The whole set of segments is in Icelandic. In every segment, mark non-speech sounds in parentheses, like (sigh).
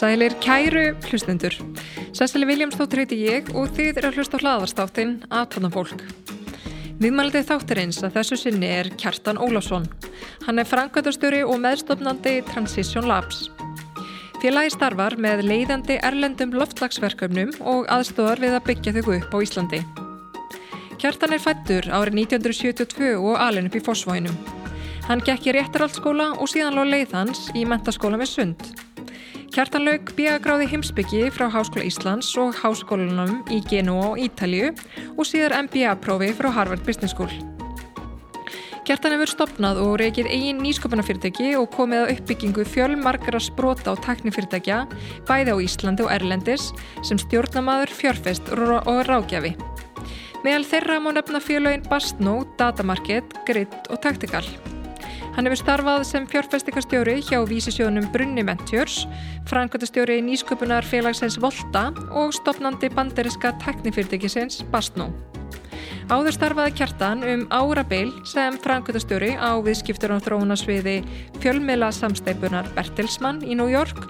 Sælir kæru hlustendur. Sessili Viljámsdóttir heiti ég og þið er að hlusta á hlaðarstáttinn Aðtanna fólk. Viðmælið þáttarins að þessu sinni er Kjartan Ólásson. Hann er frangatastöri og meðstofnandi Transition Labs. Félagi starfar með leiðandi erlendum loftlagsverkefnum og aðstofar við að byggja þau upp á Íslandi. Kjartan er fættur árið 1972 og alin upp í Fossvóinum. Hann gekk í réttarhaldsskóla og síðan ló leið hans í mentaskóla með sund. Kjartanlaug bíagráði heimsbyggi frá Háskóla Íslands og Háskólanum í Genua og Ítalju og síðar MBA-prófi frá Harvard Business School. Kjartan hefur stopnað og reykið eigin nýsköpunarfyrirtæki og komið á uppbyggingu fjölmarkara sprota og teknifyrirtækja bæði á Íslandi og Erlendis sem stjórnamaður, fjörfest og rákjafi. Meðal þeirra má nefna félagin Bastno, Datamarket, Grid og Tactical. Hann hefur starfað sem fjárfestikastjóri hjá vísisjónum Brunni Ventures, frangöndastjóri nýsköpunar félagsins Volta og stopnandi banderiska teknifyrirtækisins Bastno. Áður starfaði kjartan um árabeil sem frangöndastjóri á viðskiptur og þróunarsviði fjölmela samsteipunar Bertelsmann í New York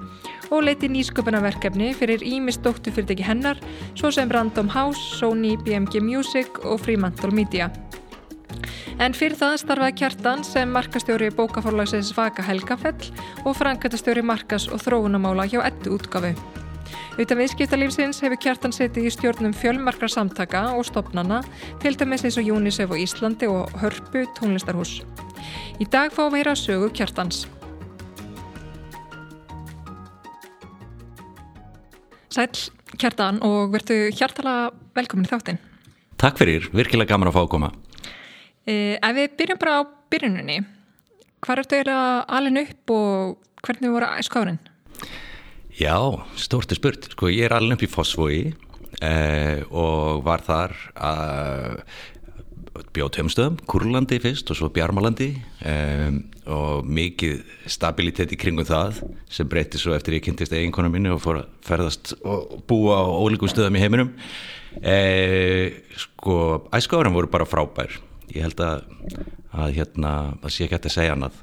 og leiti nýsköpunarverkefni fyrir ímist dóttufyrirtæki hennar svo sem Random House, Sony, BMG Music og Fremantle Media. En fyrir það starfaði kjartan sem markastjóri bókaforlagsins Vaka Helgafell og frankættastjóri markas og þróunamála hjá ettu útgafu. Utan viðskiptalífsins hefur kjartan setið í stjórnum fjölmarkra samtaka og stopnana, til dæmis eins og UNICEF og Íslandi og Hörpu tónlistarhús. Í dag fáum við heyra sögu kjartans. Sæl kjartan og verðu hjartala velkomin í þáttinn. Takk fyrir, virkilega gaman að fá að koma. Eh, ef við byrjum bara á byrjununni, hvað ertu eiginlega alin upp og hvernig voru skárinn? Já, stórti spurt. Sko, ég er alin upp í Fossvogi eh, og var þar að bjóð tömstöðum, Kurlandi fyrst og svo Bjarmalandi um, og mikið stabilitet í kringum það sem breytti svo eftir ég kynntist eiginkona minni og fór að ferðast og búa á ólíkum stöðum í heiminum. Eh, sko, æskáðurum voru bara frábær. Ég held að, að hérna, það sé ekki hægt að segja annað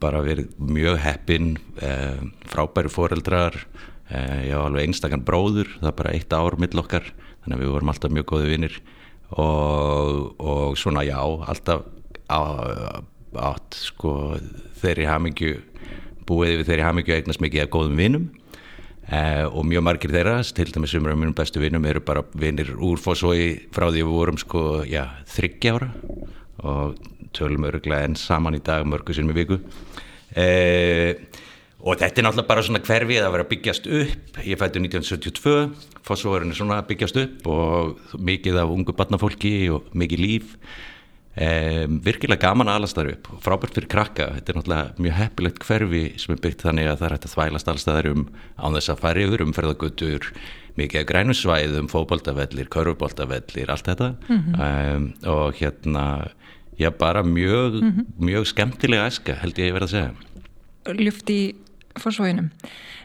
bara verið mjög heppin um, frábæri foreldrar um, ég var alveg einstakann bróður það er bara eitt ár mill okkar þannig að við vorum alltaf mjög góði vinnir og, og svona já alltaf átt sko þeirri hamingju búið við þeirri hamingju eignast mikið af góðum vinnum Uh, og mjög margir þeirra, til dæmis eru mjög bestu vinnum, eru bara vinnir úr fósói frá því við vorum sko, já, þryggjára og tölum öruglega enn saman í dag mörgu sinum í viku. Uh, og þetta er náttúrulega bara svona hverfið að vera byggjast upp. Ég fætti 1972 fósóverðin er svona byggjast upp og mikið af ungu barnafólki og mikið líf. Um, virkilega gaman að alast þar upp og frábært fyrir krakka, þetta er náttúrulega mjög heppilegt hverfi sem er byggt þannig að það er hægt að þvælast allstaðar um án þess að fara yfir umferðagutur, mikið grænusvæðum fókbóltavellir, körfbóltavellir allt þetta. Mm -hmm. um, og hérna, já bara mjög mm -hmm. mjög skemmtilega æska held ég vera að segja Ljúft í fórsvóginum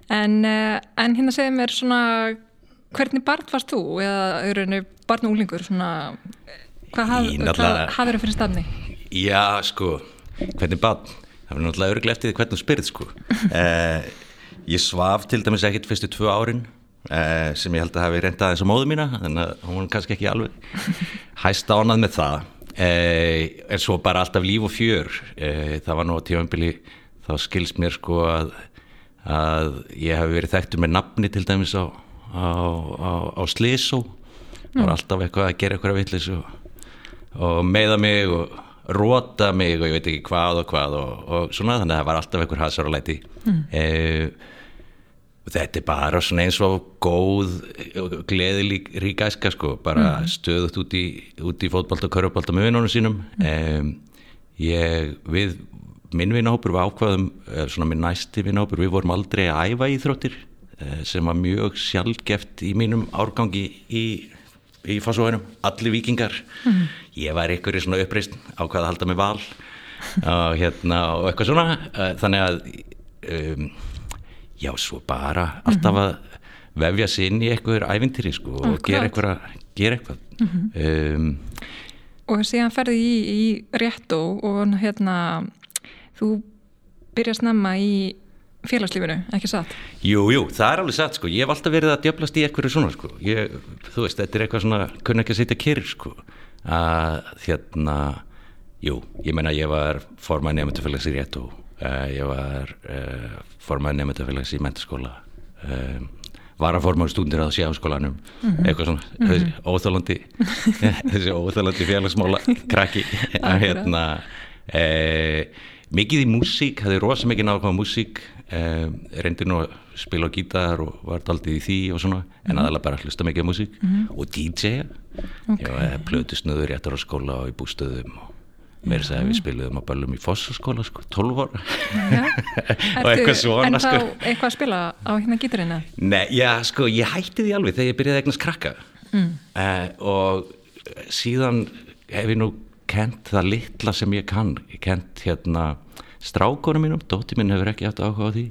en, uh, en hérna segið mér svona hvernig barn varst þú eða barn og úlingur svona Hvað hafður þau fyrir stafni? Já, sko, hvernig bann? Það var náttúrulega örglega eftir því hvernig þú spyrð, sko. (laughs) eh, ég svaf til dæmis ekkert fyrstu tvö árin eh, sem ég held að hafi reyndað eins og móðu mína, þannig að hún var kannski ekki alveg (laughs) hæst ánað með það. Eh, en svo bara alltaf líf og fjör. Eh, það var nú á tífambili, þá skilst mér sko að, að ég hef verið þekktur með nafni til dæmis á, á, á, á Slisó. Það var mm. alltaf eitthvað að gera eitthvað vittlis og og meiða mig og róta mig og ég veit ekki hvað og hvað og, og svona þannig að það var alltaf einhver hasar og læti mm. eh, þetta er bara svona eins og góð gleði ríkæska sko bara mm. stöðut út í, í fótbalt og körubalt með vinnunum sínum mm. eh, ég við minn vinnahópur var ákvaðum svona minn næsti vinnahópur við vorum aldrei að æfa í þróttir eh, sem var mjög sjálfgeft í mínum árgangi í í fósóinum, allir vikingar mm. ég var ykkur í svona uppreist ákvaða að halda mig val (laughs) og hérna og eitthvað svona eh, þannig að um, já svo bara alltaf að vefja sig inn í eitthvað ævintýri sko og Akkurat. gera eitthvað, gera eitthvað. um, Og síðan ferði í, í réttó og hérna, þú byrja snemma í félagslífinu, ekki satt? Jú, jú, það er alveg satt sko, ég hef alltaf verið að djöflast í eitthvað svona sko, ég, þú veist, þetta er eitthvað svona, kunna ekki að sitja kyrr sko, að hérna, jú, ég meina ég var formaði nefndafélags í rétt og uh, ég var uh, formaði nefndafélags í mentaskóla, um, var að formaði stúndir að sjáskólanum, eitthvað svona, þessi óþálandi, (laughs) þessi óþálandi félagsmála krakki, (laughs) hérna, eh, mikið í músík, hafði rosa mikið nákvæm músík. Eh, reyndi nú að spila á gítar og var daldið í því og svona en aðalega bara hlusta mikið á músík og DJ Ok. ég var plötusnöður réttar á skóla og í bústöðum og þess að við spiluðum á böllum í fossaskóla sko, 12 ára (laughs) og eitthvað svona En þá sko. eitthvað að spila á hérna gítarina? Nei, já, sko, ég hætti því alveg þegar ég byrjaði að eignast krakka mm. og síðan hef ég nú kent það litla sem ég kann ég kent hérna strákonum mínum, dóttir minn hefur ekki haft áhuga á því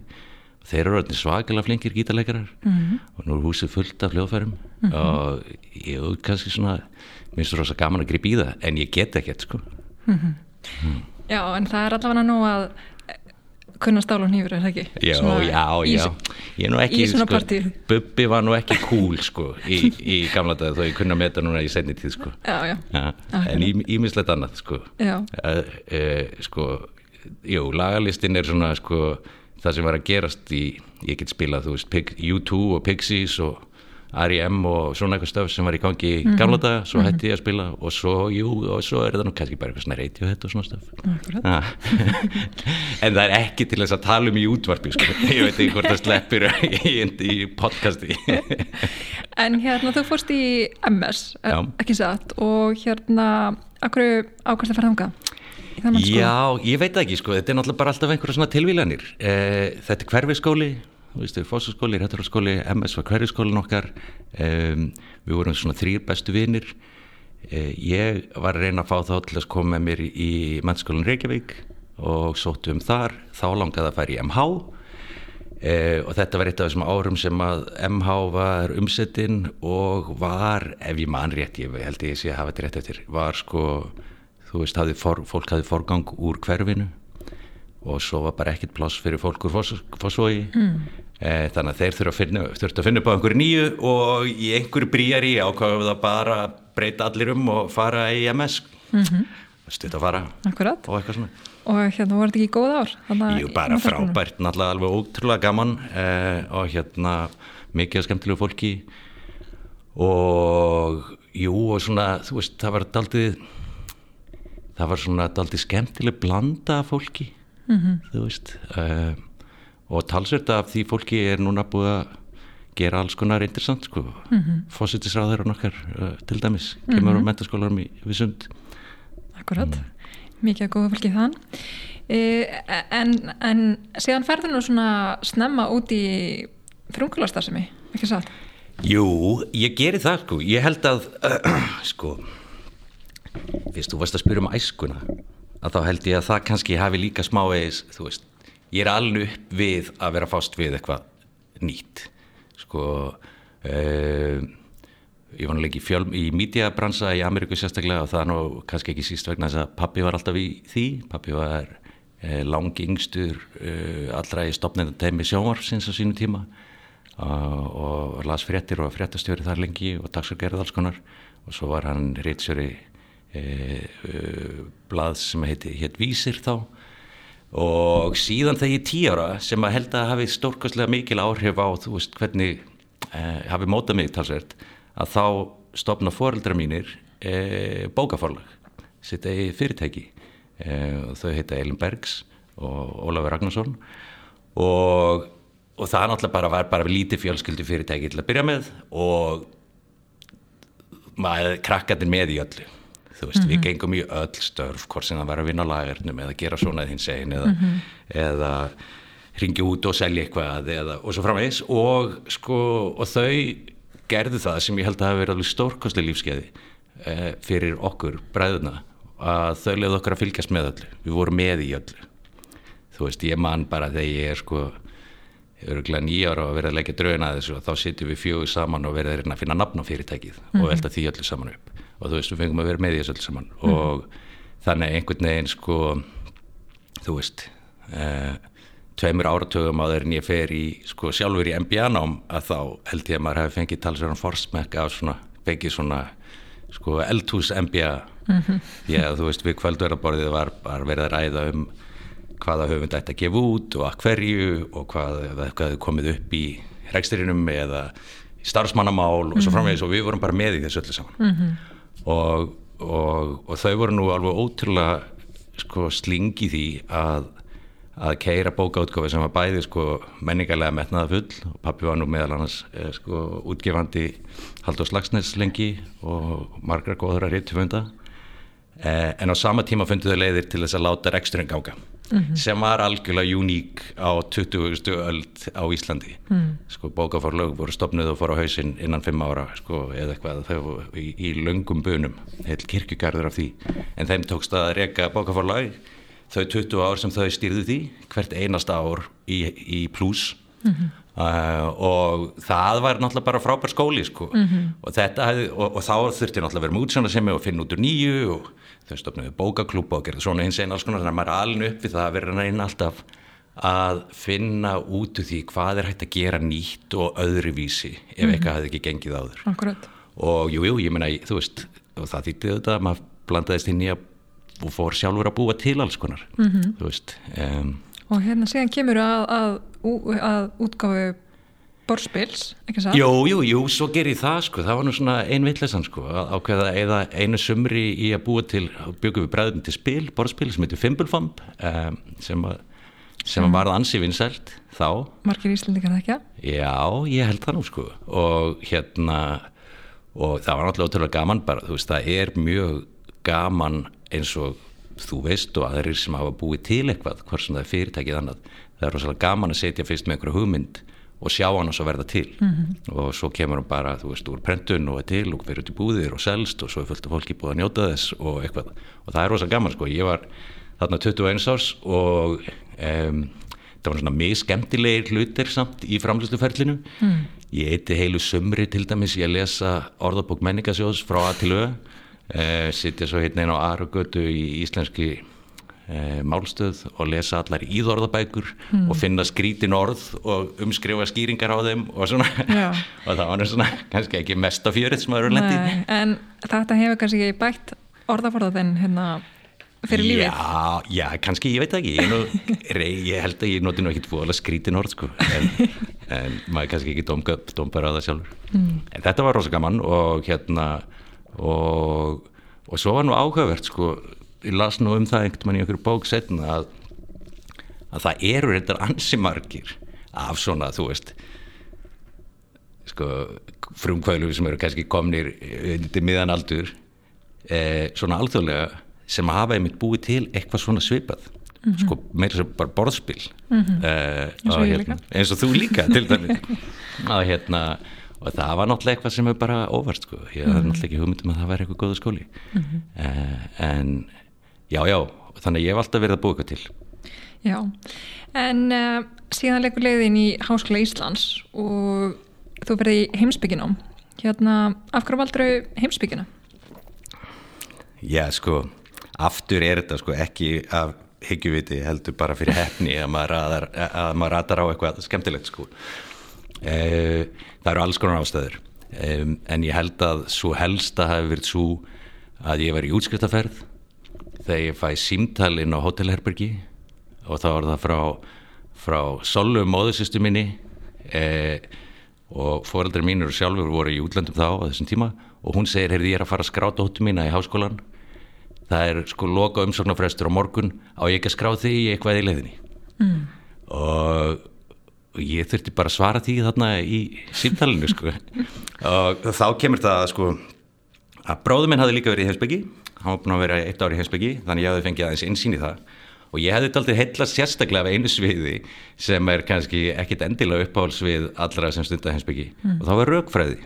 þeir eru orðinir svakalega flinkir gítarleikarar mm. og nú er húsið fullt af hljóðfærum mm -hmm. og ég er kannski svona minnst þú rosa gaman að gripa í það en ég get ekkert sko Já, en það er allavega nú að kunna stál og nýfur, er það ekki? Já, Svona já, já, ég er nú ekki, sko. Bubbi var nú ekki cool, sko, í, í gamla dag þó ég kunna með þetta núna í senni tíð, sko. Já, já, Ja, en ímislegt annað, sko. Já. Uh, uh, sko, jú, lagalistin er svona, sko, það sem var að gerast í, ég get spilað, þú veist, Pig, U2 og Pixies og R.E.M. og svona eitthvað stöf sem var í gangi í gamla daga, svo hætti ég að spila og svo, jú, og svo er það nú kannski bara eitthvað svona Radiohead og svona stöf. Ah. (laughs) en það er ekki til þess að tala um í útvarpi sko. (laughs) ég veit ekki hvort það sleppir í, (laughs) í podcasti En hérna, þú fórst í MS, Já. ekki satt, og hérna, akkur ákvæmst að fara mennskóla? já, ég veit ekki sko. þetta er náttúrulega bara alltaf einhverja svona tilvílanir eh, þetta er hverfiskóli fósaskóli, réttarskóli, MS var hverfiskólin okkar. Um, við vorum svona þrýr bestu vinir. Eh, ég var að reyna að fá þá til að koma með mér í mennskólinn Reykjavík og sóttu um þar. Þá langaði að fara í MH Eh, og þetta var eitt af þessum árum sem að MH var umsettinn og var, ef ég man rétt, ég held ég sé að hafa þetta rétt eftir, var sko, þú veist, hafði for, fólk hafði forgang úr hverfinu og svo var bara ekkert pláss fyrir fólk úr fósvogi mm. eh, þannig að þeir þurftu að finna, upp á einhverju nýju og í einhverju bríari ákvaðu það bara að breyta allir um og fara í MS mm -hmm. stutt að fara Akkurat. og eitthvað svona Og hérna, voru þetta ekki góð ár? Jú, bara frábært, náttúrulega alveg ótrúlega gaman eh, og hérna mikið skemmtilegu fólki og jú og svona, þú veist, það var daldið það var svona daldið skemmtileg blanda af fólki -hmm. þú veist eh, og talsvert af því fólki er núna búið að gera alls konar interessant sko, mm -hmm. fósittisráður og nokkar uh, til dæmis, kemur á mentaskólarum í Vissund Akkurat, mikið að góða fólki þann e, en, en síðan ferður nú svona snemma út í frungulastarðsemi, ekki satt? Jú, ég geri það sko, ég held að (clears throat) sko fyrst þú varst að spyrja um æskuna að þá held ég að það kannski hafi líka smávegis, þú veist ég er alveg upp við að vera fást við eitthvað nýtt sko uh, ég var náttúrulega í, fjöl, í mídiabransa í Ameríku sérstaklega og það er nú kannski ekki síst vegna þess að pappi var alltaf í því. Pappi var uh, lang yngstur uh, allra í stopnenda teimi sjónvarsins á sínu tíma og las fréttir og fréttastjóri þar lengi og dagsargerð alls konar. Og svo var hann reytsjöri uh, blað sem heiti hétt Vísir þá. Og síðan þegar ég er tí ára sem að held að hafi stórkostlega mikil áhrif á þú veist hvernig eh, hafi mótað mig talsvert að þá stopna foreldra mínir eh, bókaforlag sitt eigi fyrirtæki. Eh, og þau heita Elin Bergs og Ólafur Ragnarsson. Og, og það náttúrulega bara var bara lítið fjölskyldu fyrirtæki til að byrja með og maður krakkarnir með í öllu þú veist, við gengum í öll störf hvort sem það var að vinna á lagernum eða gera svona þinn segin eða, eða ringi út og selja eitthvað eða, og svo framvegis. Og sko, og þau gerðu það sem ég held að hafa verið alveg stórkostli lífskeiði eh, fyrir okkur bræðuna að þau leiðu okkur að fylgjast með öllu. Við vorum með í öllu. Þú veist, ég man bara þegar ég er sko öruglega nýjára og verið að leggja drauna þessu og þá sitjum við fjögur saman og verið að að finna nafn á fyrirtækið mm -hmm. og velta því öllu saman upp og þú veist, við fengum að vera með í þessu öllu saman mm og þannig einhvern veginn sko, þú veist eh, tveimur áratugum á þeirrin ég fer í sko sjálfur í MBA-nám að þá held ég að maður hefði fengið talsverðan forsmekk af svona, fengið svona sko eldhús MBA mm -hmm. að þú veist, við kvöldverðarborðið var, var verið að ræða um hvaða höfund ætti að gefa út og að hverju og hvað hefði komið upp í reksturinnum eða starfsmannamál mm -hmm. og svo mhm. framvegis og við vorum bara með í þessu öllu saman mm -hmm. Og, og, og þau voru nú alveg ótrúlega sko, slingi því að að keira bókaútgáfi sem var bæði sko, menningarlega metnaða full og pappi var nú meðal annars eh, sko, útgefandi Haldur Slagsnes lengi og margra réttifönda eh, en á sama tíma fundu þau leiðir til þess að láta reksturinn ganga mm -hmm. sem var algjörlega uník á 20. öld á Íslandi mm. sko bókaforlög voru stopnuð og fór á hausin innan 5 ára sko eða eitthvað þau í, í löngum bunum heil kirkjugarður af því en þeim tókst að reyka bókaforlag þau 20 ár sem þau stýrðu því hvert einasta ár í, í pluss mm -hmm. uh, og það var náttúrulega bara frábær skóli sko -hmm. og, hef, og, og þá þurfti náttúrulega að vera mútsjóna sem og finna út úr nýju og þau stofnuðu bókaklúpa og gerðu svona hins einn alls konar þannig að maður er alveg upp við það að vera neina alltaf að finna út úr því hvað er hægt að gera nýtt og öðruvísi ef mm -hmm. eitthvað hefði ekki gengið áður Akkurat. og jújú, jú, ég menna, þú veist það þýtti þetta að maður blandaðist inn í að og fór sjálfur að búa til alls konar mm -hmm. þú veist um, og hérna síðan kemur að, að, að útgáfu borspils, ekki það? Jú, jú, jú, svo ger ég það sko, það var nú svona einvittlesan sko, að ákveða eða einu sumri í að búa til, byggum við bræðum til spil, borspil sem heitir Fimblefamb um, sem, sem mm. var ansi vinsælt þá. Markir Íslandingar það ekki? Já, ég held það nú sko og hérna og það var náttúrulega ótrúlega gaman bara, þú veist, það er mjög gaman eins og þú veist og aðrir sem hafa búið til eitthvað, hvort sem það er fyrirtækið annað, það er rosalega gaman að setja fyrst með einhverju hugmynd og sjá hann og svo verða til mm -hmm. og svo kemur hann bara, þú veist, úr prentun og er til og verður til búðir og selst og svo er fullt af fólki búið að njóta þess og eitthvað og það er rosa gaman sko, ég var þarna 21 árs og um, það var svona mjög skemmtilegir hlutir samt í framlýstuferlinu mm. ég eiti heilu sömri til dæmis ég lesa orðabók menningasjós frá A til Ö uh, sittja svo hérna einn á Arugötu í íslenski e, málstöð og lesa allar íðorðabækur mm. og finna skrítin orð og umskrifa skýringar á þeim og svona (laughs) og það var svona kannski ekki mest á fjörið sem það eru lendið. En þetta hefur kannski bætt orðaforðaðinn hérna fyrir lífið? Já, já, kannski, ég veit ekki, ég, nú, (laughs) ég held að ég noti nú ekkit fóðalega skrítin orð sko, en, (laughs) en maður kannski ekki dómbar á það sjálfur. Mm. En þetta var rosa gaman og hérna og, og svo var nú áhugavert sko ég las nú um það einhvern veginn í okkur bók setna að, að það eru þetta ansimarkir af svona þú veist sko frumkvælu sem eru kannski komnir undir miðan aldur eh, svona alþjóðlega sem hafa einmitt búið til eitthvað svona svipað mm -hmm. sko meira sem bara borðspil mm -hmm. eh, eins, og hérna, eins og þú líka til dæmis (laughs) að hérna og það var náttúrulega eitthvað sem er bara óvart sko, ég mm -hmm. hafði náttúrulega ekki hugmyndum að það væri eitthvað góða skóli mhm. eh, en Já, já, þannig ég hef alltaf verið að búið eitthvað til. Já, en uh, síðan leikur leiðin í Háskóla Íslands og þú verði í heimsbygginum. Hérna, af hverju valdur þau heimsbyggina? Já, sko, aftur er þetta sko ekki af higgjuviti heldur bara fyrir hefni að maður ratar, að maður ratar á eitthvað skemmtilegt sko. Uh, það eru alls konar ástöður, um, en ég held að svo helsta hafi verið svo að ég var í útskriftafærð þegar ég fæ símtalinn á hótelherbergi og þá er það frá, frá Sollu móðusistu minni eh, og foreldrar mínur sjálfur voru í útlöndum þá á þessum tíma og hún segir, heyrði ég er að fara að skráta hóttu mína í háskólan það er sko loka umsóknarfrestur á morgun. Á ég ekki að skrá þig í eitthvað í leðinni mm. og, og ég þurfti bara að svara því þarna í símtalinu sko. (laughs) Og þá kemur það sko að bróðuminn hafi líka verið í Helsbyggi hann var búin að vera eitt ár í heimsbyggi þannig ég hafði fengið aðeins insýn í það. Og ég hefði aldrei heillast sérstaklega af einu sviði sem er kannski ekkit endilega uppáhalsvið allra sem stundar heimsbyggi mm. og það var raukfræði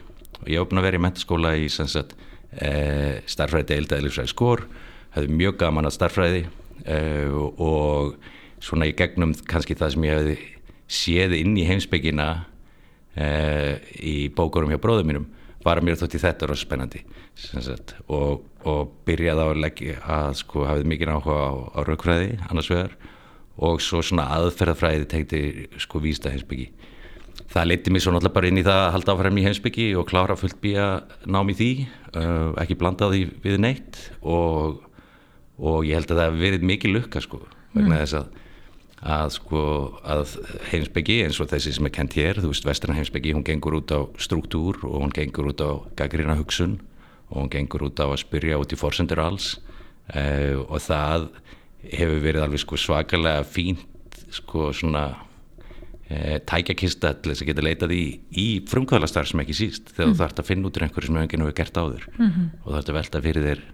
og ég hef búin að vera í mentaskóla í sannsagt eh, starfræði deilda eða lífsræði skor hefði mjög gaman að starfræði eh, og, svona í gegnum kannski það sem ég hefði séð inn í heimsbyggina uh, í bókurum hjá bróðum mínum var mér þótt í þetta rosa spennandi sagt, og, og byrjaði á að leggja að sko hafið mikið áhuga á, á raukfræði annars vegar og svo svona aðferðafræði tegti sko vísta heimsbyggi það leti mér svo náttúrulega bara inn í það að halda áfram í heimsbyggi og klára fullt býja nám í því uh, ekki blanda því við neitt og, og ég held að það hef verið mikið lukka sko vegna mm. þess að að sko að heimsbyggi eins og þessi sem er kent hér, þú veist vesturna heimsbyggi hún gengur út á struktúr og hún gengur út á gaggrina hugsun og hún gengur út á að spyrja út í forsendur alls uh, og það hefur verið alveg sko svakalega fínt sko svona uh, tækjakista til þess að geta leitað í, í frumkvæðlastar sem ekki síst þegar mm. þú þarfst að finna út í einhverju sem enginn hefur gert áður mm -hmm. og þú þarfst að velta fyrir þér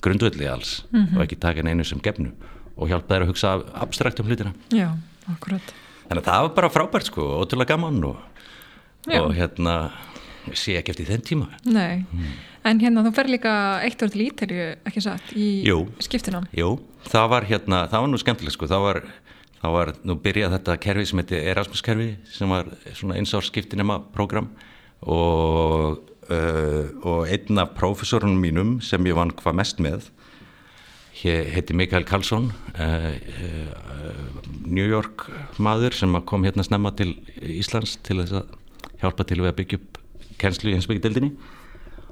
grundvalli alls mm -hmm. og ekki taka einu sem gefnu og hjálpa þær að hugsa abstrakt um hlutina. Já, akkurat. Þannig að það var bara frábært sko, ótrúlega gaman og, og hérna sé ekki eftir þenn tíma. Nei, mm. en hérna þú fer líka eitt orð til ítalju, ekki satt, í jú, skiptina Jú, það var hérna, það var nú skemmtileg sko, það var það var nú byrjað þetta kerfi sem heiti Erasmus kerfi sem var svona einsárskiptinema program og, uh, og einn af profesorunum mínum sem ég vann hvað mest með heiti Mikael Karlsson uh, uh, New York maður sem kom hérna snemma til Íslands til þess að hjálpa til við að byggja upp kennslu í heimsbyggjadeildinni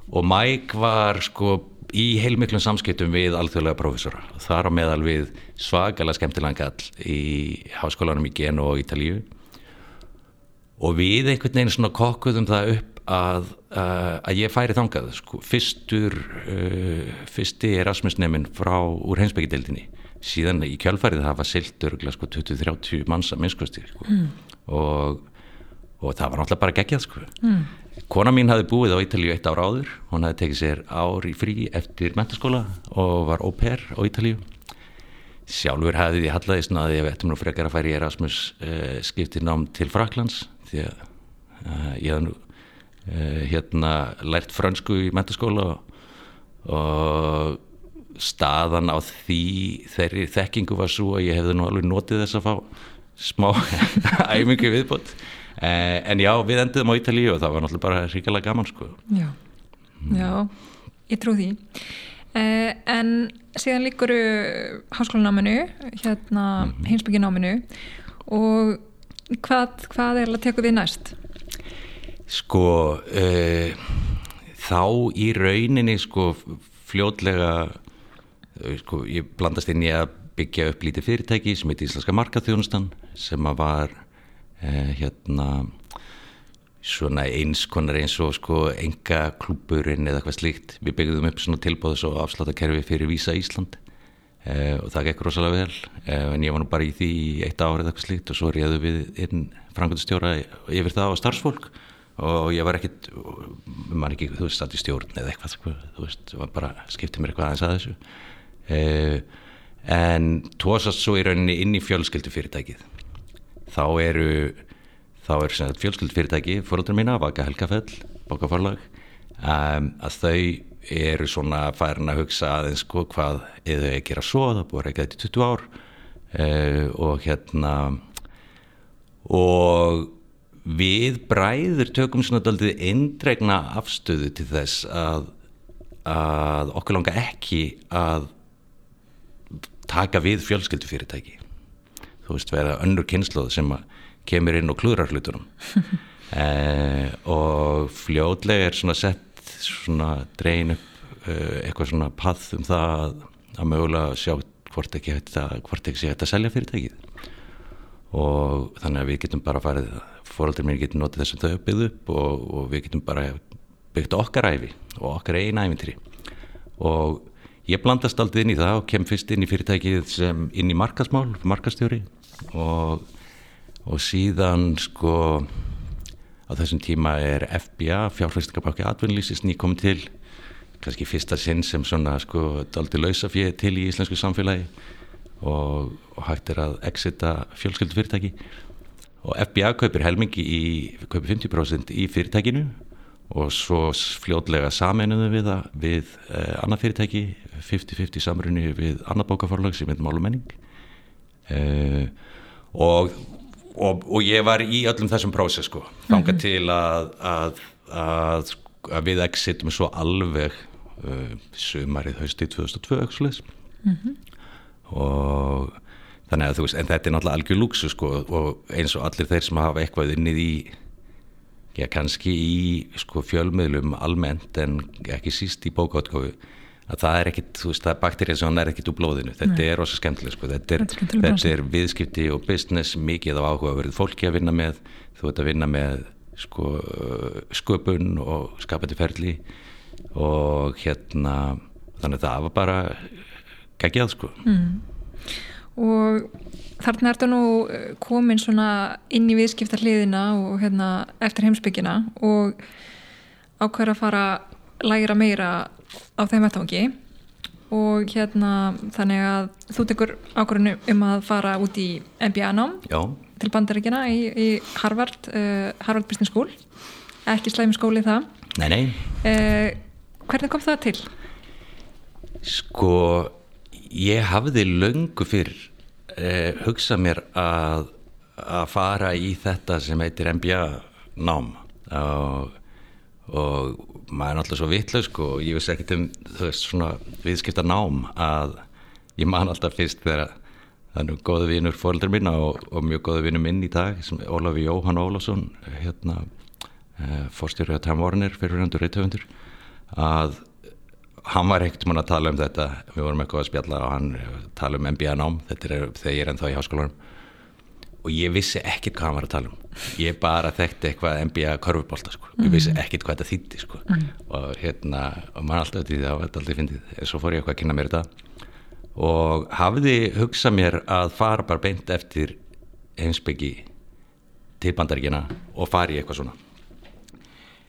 og Mike var sko í heilmiklum samskiptum við alþjóðlega profesora þar á meðal við svakalega skemmtilega gall í háskólanum í Geno og Ítalíu. Og við einhvern veginn svona kokkuðum það upp að, uh, að ég færi þangað sko, fyrstur uh, fyrsti Erasmus-nefn frá úr heimsbyggjadeildinni síðan í kjálfærið það var sildur sko, 20-30 manns að minnskosti sko. mm. og, og það var náttúrulega bara gegjað sko. mm. kona mín hafi búið á Ítalíu eitt ára áður hún hafi tekið sér ár í frí eftir mentaskóla og var au pair á Ítalíu sjálfur hafið ég hallaði svona að ég vettum nú frekar að færi Erasmus uh, skiptinám til Fraklands því að uh, ég hafði nú Eh, hérna lært fransku í mentaskóla og, og staðan á því þeirri þekkingu var svo að ég hefði nú alveg notið þess að fá smá (laughs) æmingu viðbútt eh, en já, við endiðum á Ítalíu og það var náttúrulega bara ríkilega gaman sko Já, já, ég trú því eh, en síðan líkur háskólanáminu hérna mm -hmm. hinsbyggjináminu og hvað, hvað er að teka við næst? Sko uh, þá í rauninni sko fljótlega uh, sko ég blandast inn í að byggja upp lítið fyrirtæki sem heit Íslenska markaþjónustan sem að var uh, hérna svona eins konar eins og sko enga klúburinn eða eitthvað slíkt. Við byggðum upp svona tilbóðs og afsláttakerfi fyrir Vísa Ísland Uh, og það gekk rosalega vel en ég var nú bara í því eitt árið eitthvað slíkt og svo réðu við einn frangöndustjóra yfir það á starfsfólk og ég var ekkit maður ekki, þú veist, alltaf stjórn eða eitthvað, sko, þú veist, bara skiptið mér eitthvað aðeins að þessu. Eh, en tósast svo í rauninni inn í fjölskyldufyrirtækið þá eru þá er fjölskyldufyrirtæki fóröldur mína, Vaka Helgafell bókaforlag um, að þau eru svona færin að hugsa aðeins sko hvað eða er að svo, það búið ekki að þetta í 20 ár. Uh, og hérna og við bræður tökum svona doldið eindregna afstöðu til þess að, að okkur langa ekki að taka við fjölskyldufyrirtæki. Þú veist vera önnur kynsloð sem kemur inn og klúrar hlutunum. (laughs) Eh, og fljóðlega er svona sett svona drein upp eh, eitthvað svona path um það að, að mögulega sjá hvort ekki, hvort ekki sé þetta að selja fyrirtækið. Og þannig að við getum bara farið fóröldur mér getur notið þess að þau byggðu upp og, og við getum bara byggt okkar æfi og okkar eina æfintri og ég blandast aldrei inn í það og kem fyrst inn í fyrirtækið sem inn í markasmál, markastjóri og, og síðan sko á þessum tíma er FBA, fjárfæstingabáki atvinnlýsist nýkom til. Kannski fyrsta sinn sem svona sko daldi lausa fyrir til í íslensku samfélagi. Og, og hægt er að exita fjölskyldu fyrirtæki og FBA kaupir helmingi í, kaupir 50% í fyrirtækinu og svo fljótlega saminuðum við það við eh, annað fyrirtæki 50-50 samrunni við annað bókaforlag sem heitir Málumenning. Eh, og og, og ég var í öllum þessum prósess sko, þanga til að, að, að, að við exitum svo alveg uh, sumarið haustið 2002 mm -hmm. og þannig að þú veist, en þetta er náttúrulega algjör lúksu sko og eins og allir þeir sem hafa eitthvað innið í já kannski í sko fjölmiðlum almennt en ekki síst í bókáttkofu að það er ekkit, þú veist, það er bakterið sem hann er ekkit úr blóðinu, þetta Nei. er rosa skemmtileg sko. þetta, er, þetta, þetta er viðskipti og business mikið á áhuga að verið fólki að vinna með þú veit að vinna með sko sköpun og skapandi ferli og hérna þannig að það var bara geggjað sko mm. Og þarna ertu nú eh, komin svona inn í viðskipta hliðina og hérna eftir heimsbyggina og ákveður að fara að læra meira á þeim vettfangi og hérna þannig að þú tekur ákveðinu um að fara út í MBA-nám til bandaríkina í, í Harvard uh, Harvard Business School. Ekki slæmi skóli það. Nei, nei. Uh, Hvernig kom það til? Sko, ég hafði löngu fyrr eh, hugsað mér að, að fara í þetta sem heitir MBA nám. Og, og maður er náttúrulega svo vittlaug sko, og ég veist ekkert um veist, svona viðskipta nám að ég man alltaf fyrst þegar það er nú góðu vinnur fólður minna og, og mjög góðu vinnur minn í dag sem Ólafi Jóhann Ólafsson hérna, eh, fórstjóru að Tamvornir fyrir hundur reytöfundur að hann var ekkert mann að tala um þetta við vorum eitthvað að spjalla og hann tala um MBA nám, þetta er þegar ég er ennþá í háskólanum og ég vissi ekkert hvað hann var að tala um ég bara þekkti eitthvað MBA korfubólta sko. ég vissi mhm. ekkert hvað þetta þýtti sko. mm. og hérna, og mann alltaf því það var alltaf fyndið, svo fór ég eitthvað að kynna mér þetta og hafiði hugsað mér að fara bara beint eftir heimsbyggi til bandaríkina og fari eitthvað svona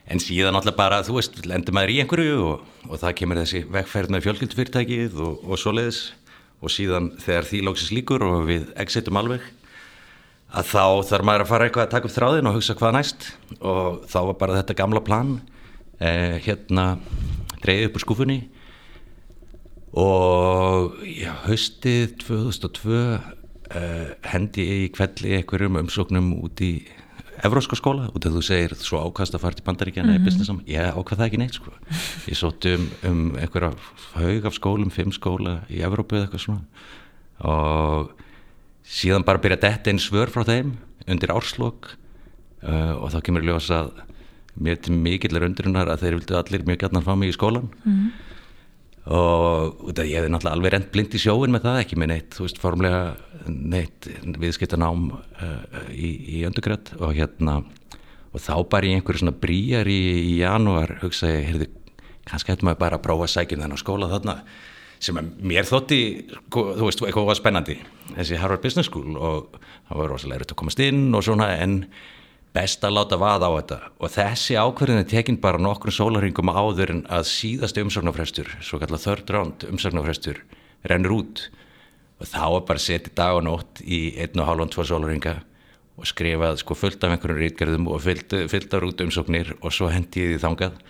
en síðan alltaf bara, þú veist, lendur maður í einhverju og, og það kemur þessi vegferð með fjölkyldfyrirtækið og, og svo leiðis og síðan þegar því lóksist líkur og við exitum alveg að þá þarf maður að fara eitthvað að taka upp þráðin og hugsa hvað næst. Og þá var bara þetta gamla plan eh, hérna dreyðið upp úr skúfunni. Og já, haustið 2002 eh, hendi ég í kvelli einhverjum umsóknum út í evróska skóla út af þú segir svo ákast að fara til bandaríkjana mm -hmm. í businessam, ég ákvað það ekki neitt sko. ég sótt um, um einhverja haug af skólum, fimm skóla í Evrópu eða eitthvað svona og síðan bara byrja detta einn svör frá þeim undir árslokk uh, og þá kemur ljós að mér til mikillir undirinnar að þeir vildu allir mjög gætna að fá mig í skólan mm -hmm og ég hefði náttúrulega alveg rent blind í sjóin með það, ekki með neitt, þú veist, formlega neitt viðskiptanám uh, í, í öndugrætt og hérna og þá bara í einhverju svona bríjar í, í janúar hugsaði, heyrðu, kannski hættum við bara að prófa að sækja þennan skóla þarna sem mér þótti, sko, þú veist, eitthvað spennandi, þessi Harvard Business School. Og það var rosalega erut að komast inn og svona en best að láta vaða á þetta. Og þessi ákverðin er tekinn bara nokkrum sólaringum áður en að síðast umsögnafrestur, svo kallar third round umsögnafrestur, rennur út. Og þá er bara setið dag og nótt í einn og hálfand, tvo sólaringa og skrifað sko fullt af einhverjum rítgerðum og fullt af út umsóknir og svo hendi ég því þangað.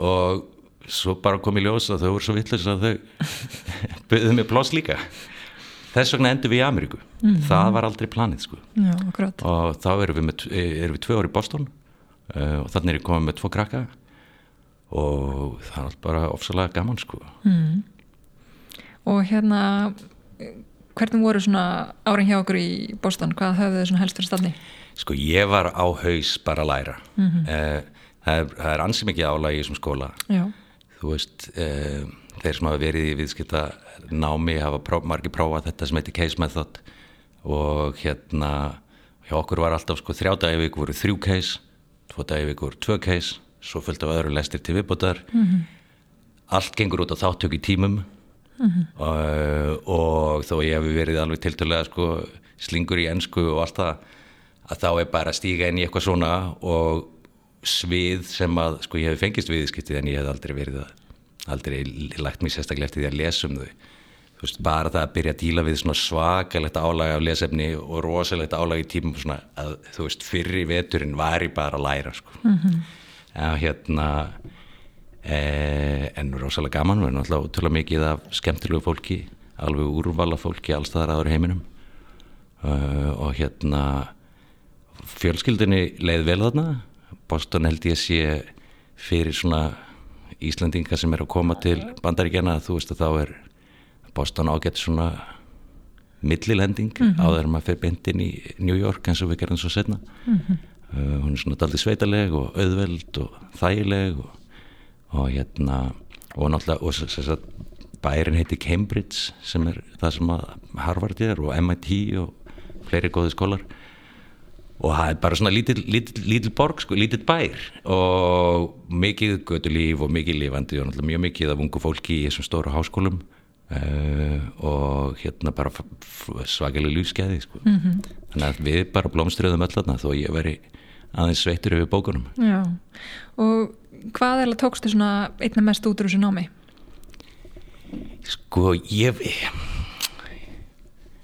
Og svo bara kom í ljós að þau voru svo vittlust að þau byggðið mér ploss líka þess vegna endur við í Ameríku mm -hmm. það var aldrei planið sko Já, og þá erum við, með, erum við tvö orði í Boston uh, og þannig er ég komið með tvo krakka og það er bara ofsalega gaman sko mm. og hérna hvernig voru svona áring hjá okkur í Boston, hvað höfðu þið svona helst fyrir stafni? Sko ég var á haus bara að læra mm -hmm. uh, það er, er ansið mikið álægi í þessum skóla Já. þú veist uh, þeir sem hafa verið í viðskipta námi hafa pró, margir prófað þetta sem heitir case method og hérna hjá okkur var alltaf sko þrjá dagi viku voru þrjú case, tvo dagi viku voru tvö case, svo fylgta á öðru lestir til viðbútar mm -hmm. allt gengur út á þáttöku í tímum mm -hmm. og, og þó ég hef verið alveg tilturlega sko slingur í ennsku og allt það að þá er bara að stíga inn í eitthvað svona og svið sem að sko ég hef fengist viðskiptið en ég hef aldrei verið að aldrei lagt mér sérstaklega eftir því að lesa um þau veist, bara það að byrja að díla við svakalegt álæg af lesefni og rosalegt álæg í tímum svona, að þú veist, fyrri veturinn var ég bara að læra sko. mm -hmm. en hérna e, en rosalega gaman við erum alltaf útrúlega mikið af skemmtilegu fólki alveg úrvala fólki allstaðar aður heiminum uh, og hérna fjölskyldunni leið vel þarna Boston held ég sé fyrir svona Íslandinga sem er að koma til bandaríkjana þú veist að þá er Boston ágætt svona millilending mm -hmm. áður en maður fyrir bindin í New York eins og við gerðum svo setna mm -hmm. uh, hún er svona daldi sveitaleg og auðveld og þægileg og, og hérna og náttúrulega og þess að bærin heiti Cambridge sem er það sem að Harvard er og MIT og fleiri góði skólar og það er bara svona lítill lítil, lítil borg sko, lítill bær og mikið gödulíf og mikið lifandi og náttúrulega mjög mikið af ungu fólki í þessum stóru háskólum Uh, og hérna bara svakalega lífskeiði sko. mm -hmm. þannig að við bara blómstriðum öll þarna þó ég veri aðeins sveittur yfir bókunum Já, og hvað er það tókstu svona einna mest út úr þessu námi? Sko ég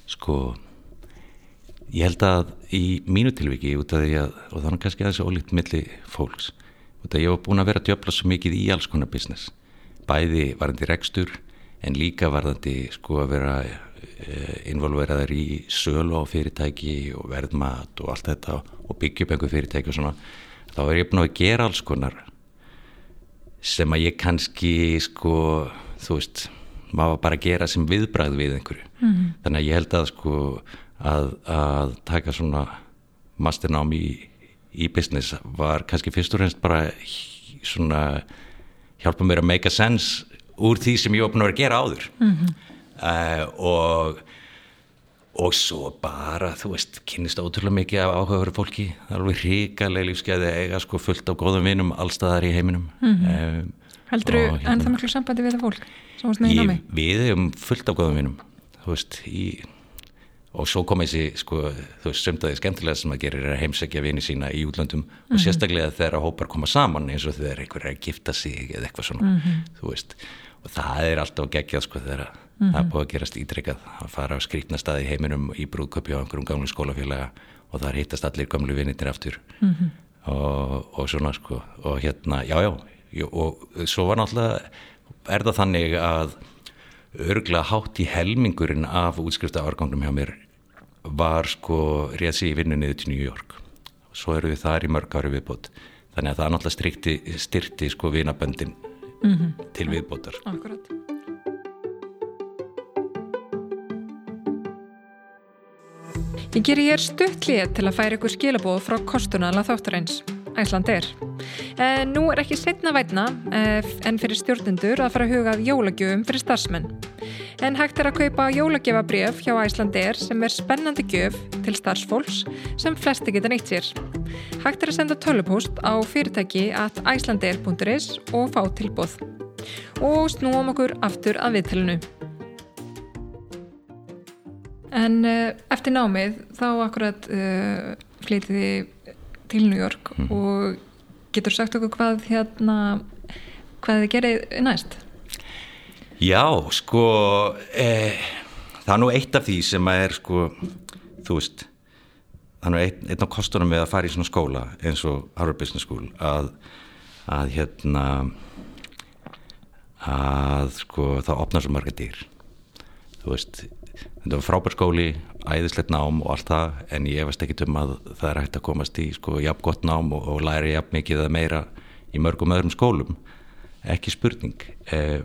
sko ég held að í mínu tilviki út af því að, og þannig kannski aðeins ólíkt milli fólks, út af að ég var búin að vera djöfla svo mikið í alls konar business. Bæði varandi rekstur en líka varðandi sko að vera involveraður í sölu á fyrirtæki og verðmat og allt þetta og byggja upp einhver fyrirtæki og svona. Þá er ég búin að gera alls konar sem að ég kannski sko þú veist maður bara að gera sem viðbræð við einhverju. Mm -hmm. þannig að ég held að sko að, að taka svona masternám í, í business var kannski fyrst og reynst bara svona hjálpa mér að make a sense úr því sem ég búin að vera að gera áður mm -hmm. uh, og og svo bara, þú veist, kynist ótrúlega mikið af áhugaveru fólki, alveg ríkalega lífskeiði eiga sko fullt á góðum vinum allstaðar í heiminum mm -hmm. um, Heldur þú hérna, ennþá miklu sambandi við það fólk? Ég, við hefum fullt á góðum vinum þú veist, í og svo kom þessi, sko, þú veist, sömdaði skemmtilega sem að gera er að heimsækja vini sína í útlöndum mm -hmm. og sérstaklega þegar hópar koma saman eins og þegar einhver er að gifta sig eða eitthvað svona, mm -hmm. þú veist og það er alltaf geggjað sko þegar mm -hmm. það er búið að gerast ídreikað að fara á skrítna staði í heiminum í brúðköpi á einhverjum gamlu skólafélaga og það hittast allir gamlu vinnitir aftur -hmm. og, og svona sko og hérna, já já og svo var náttúrulega er það þannig að örgla hátt í helmingurinn af útskrifta árgangnum hjá mér var sko réðsi í vinnu niður til New York. Svo eru við þar í mörg ári viðbót. Þannig að það náttúrulega styrkti, styrkti sko vinaböndin mm -hmm. til viðbótar. Akkurat. Ég ger ég er stuttlið til að færa ykkur skilabóð frá kostunala þáttarins Æsland er. En nú er ekki setna vætna eh, en fyrir stjórnendur að fara að hugað jólagjöfum fyrir starfsmenn. En hægt er að kaupa jólagjöfabrjöf hjá Æsland er sem er spennandi gjöf til starfsfólks sem flesti geta neitt sér. Hægt er að senda tölupúst á fyrirtæki at icelandair.is og fá tilbúð. Og snúum okkur aftur að viðtælunu. En uh, eftir námið þá akkurat uh, flytiði til New York mm. og getur sagt okkur hvað hérna hvað þið gerið næst? Já, sko eh, það er nú eitt af því sem er sko, þú veist er nú einn, einn af kostunum við að fara í svona skóla eins og Harvard Business School að, að hérna að sko það opnar svo marga dýr þú veist þetta var frábær skóli, æðislegt nám og allt það en ég veist ekki um að það er hægt að komast í sko jafn gott nám og, og læri jafn mikið eða meira í mörgum öðrum skólum. Ekki spurning eh,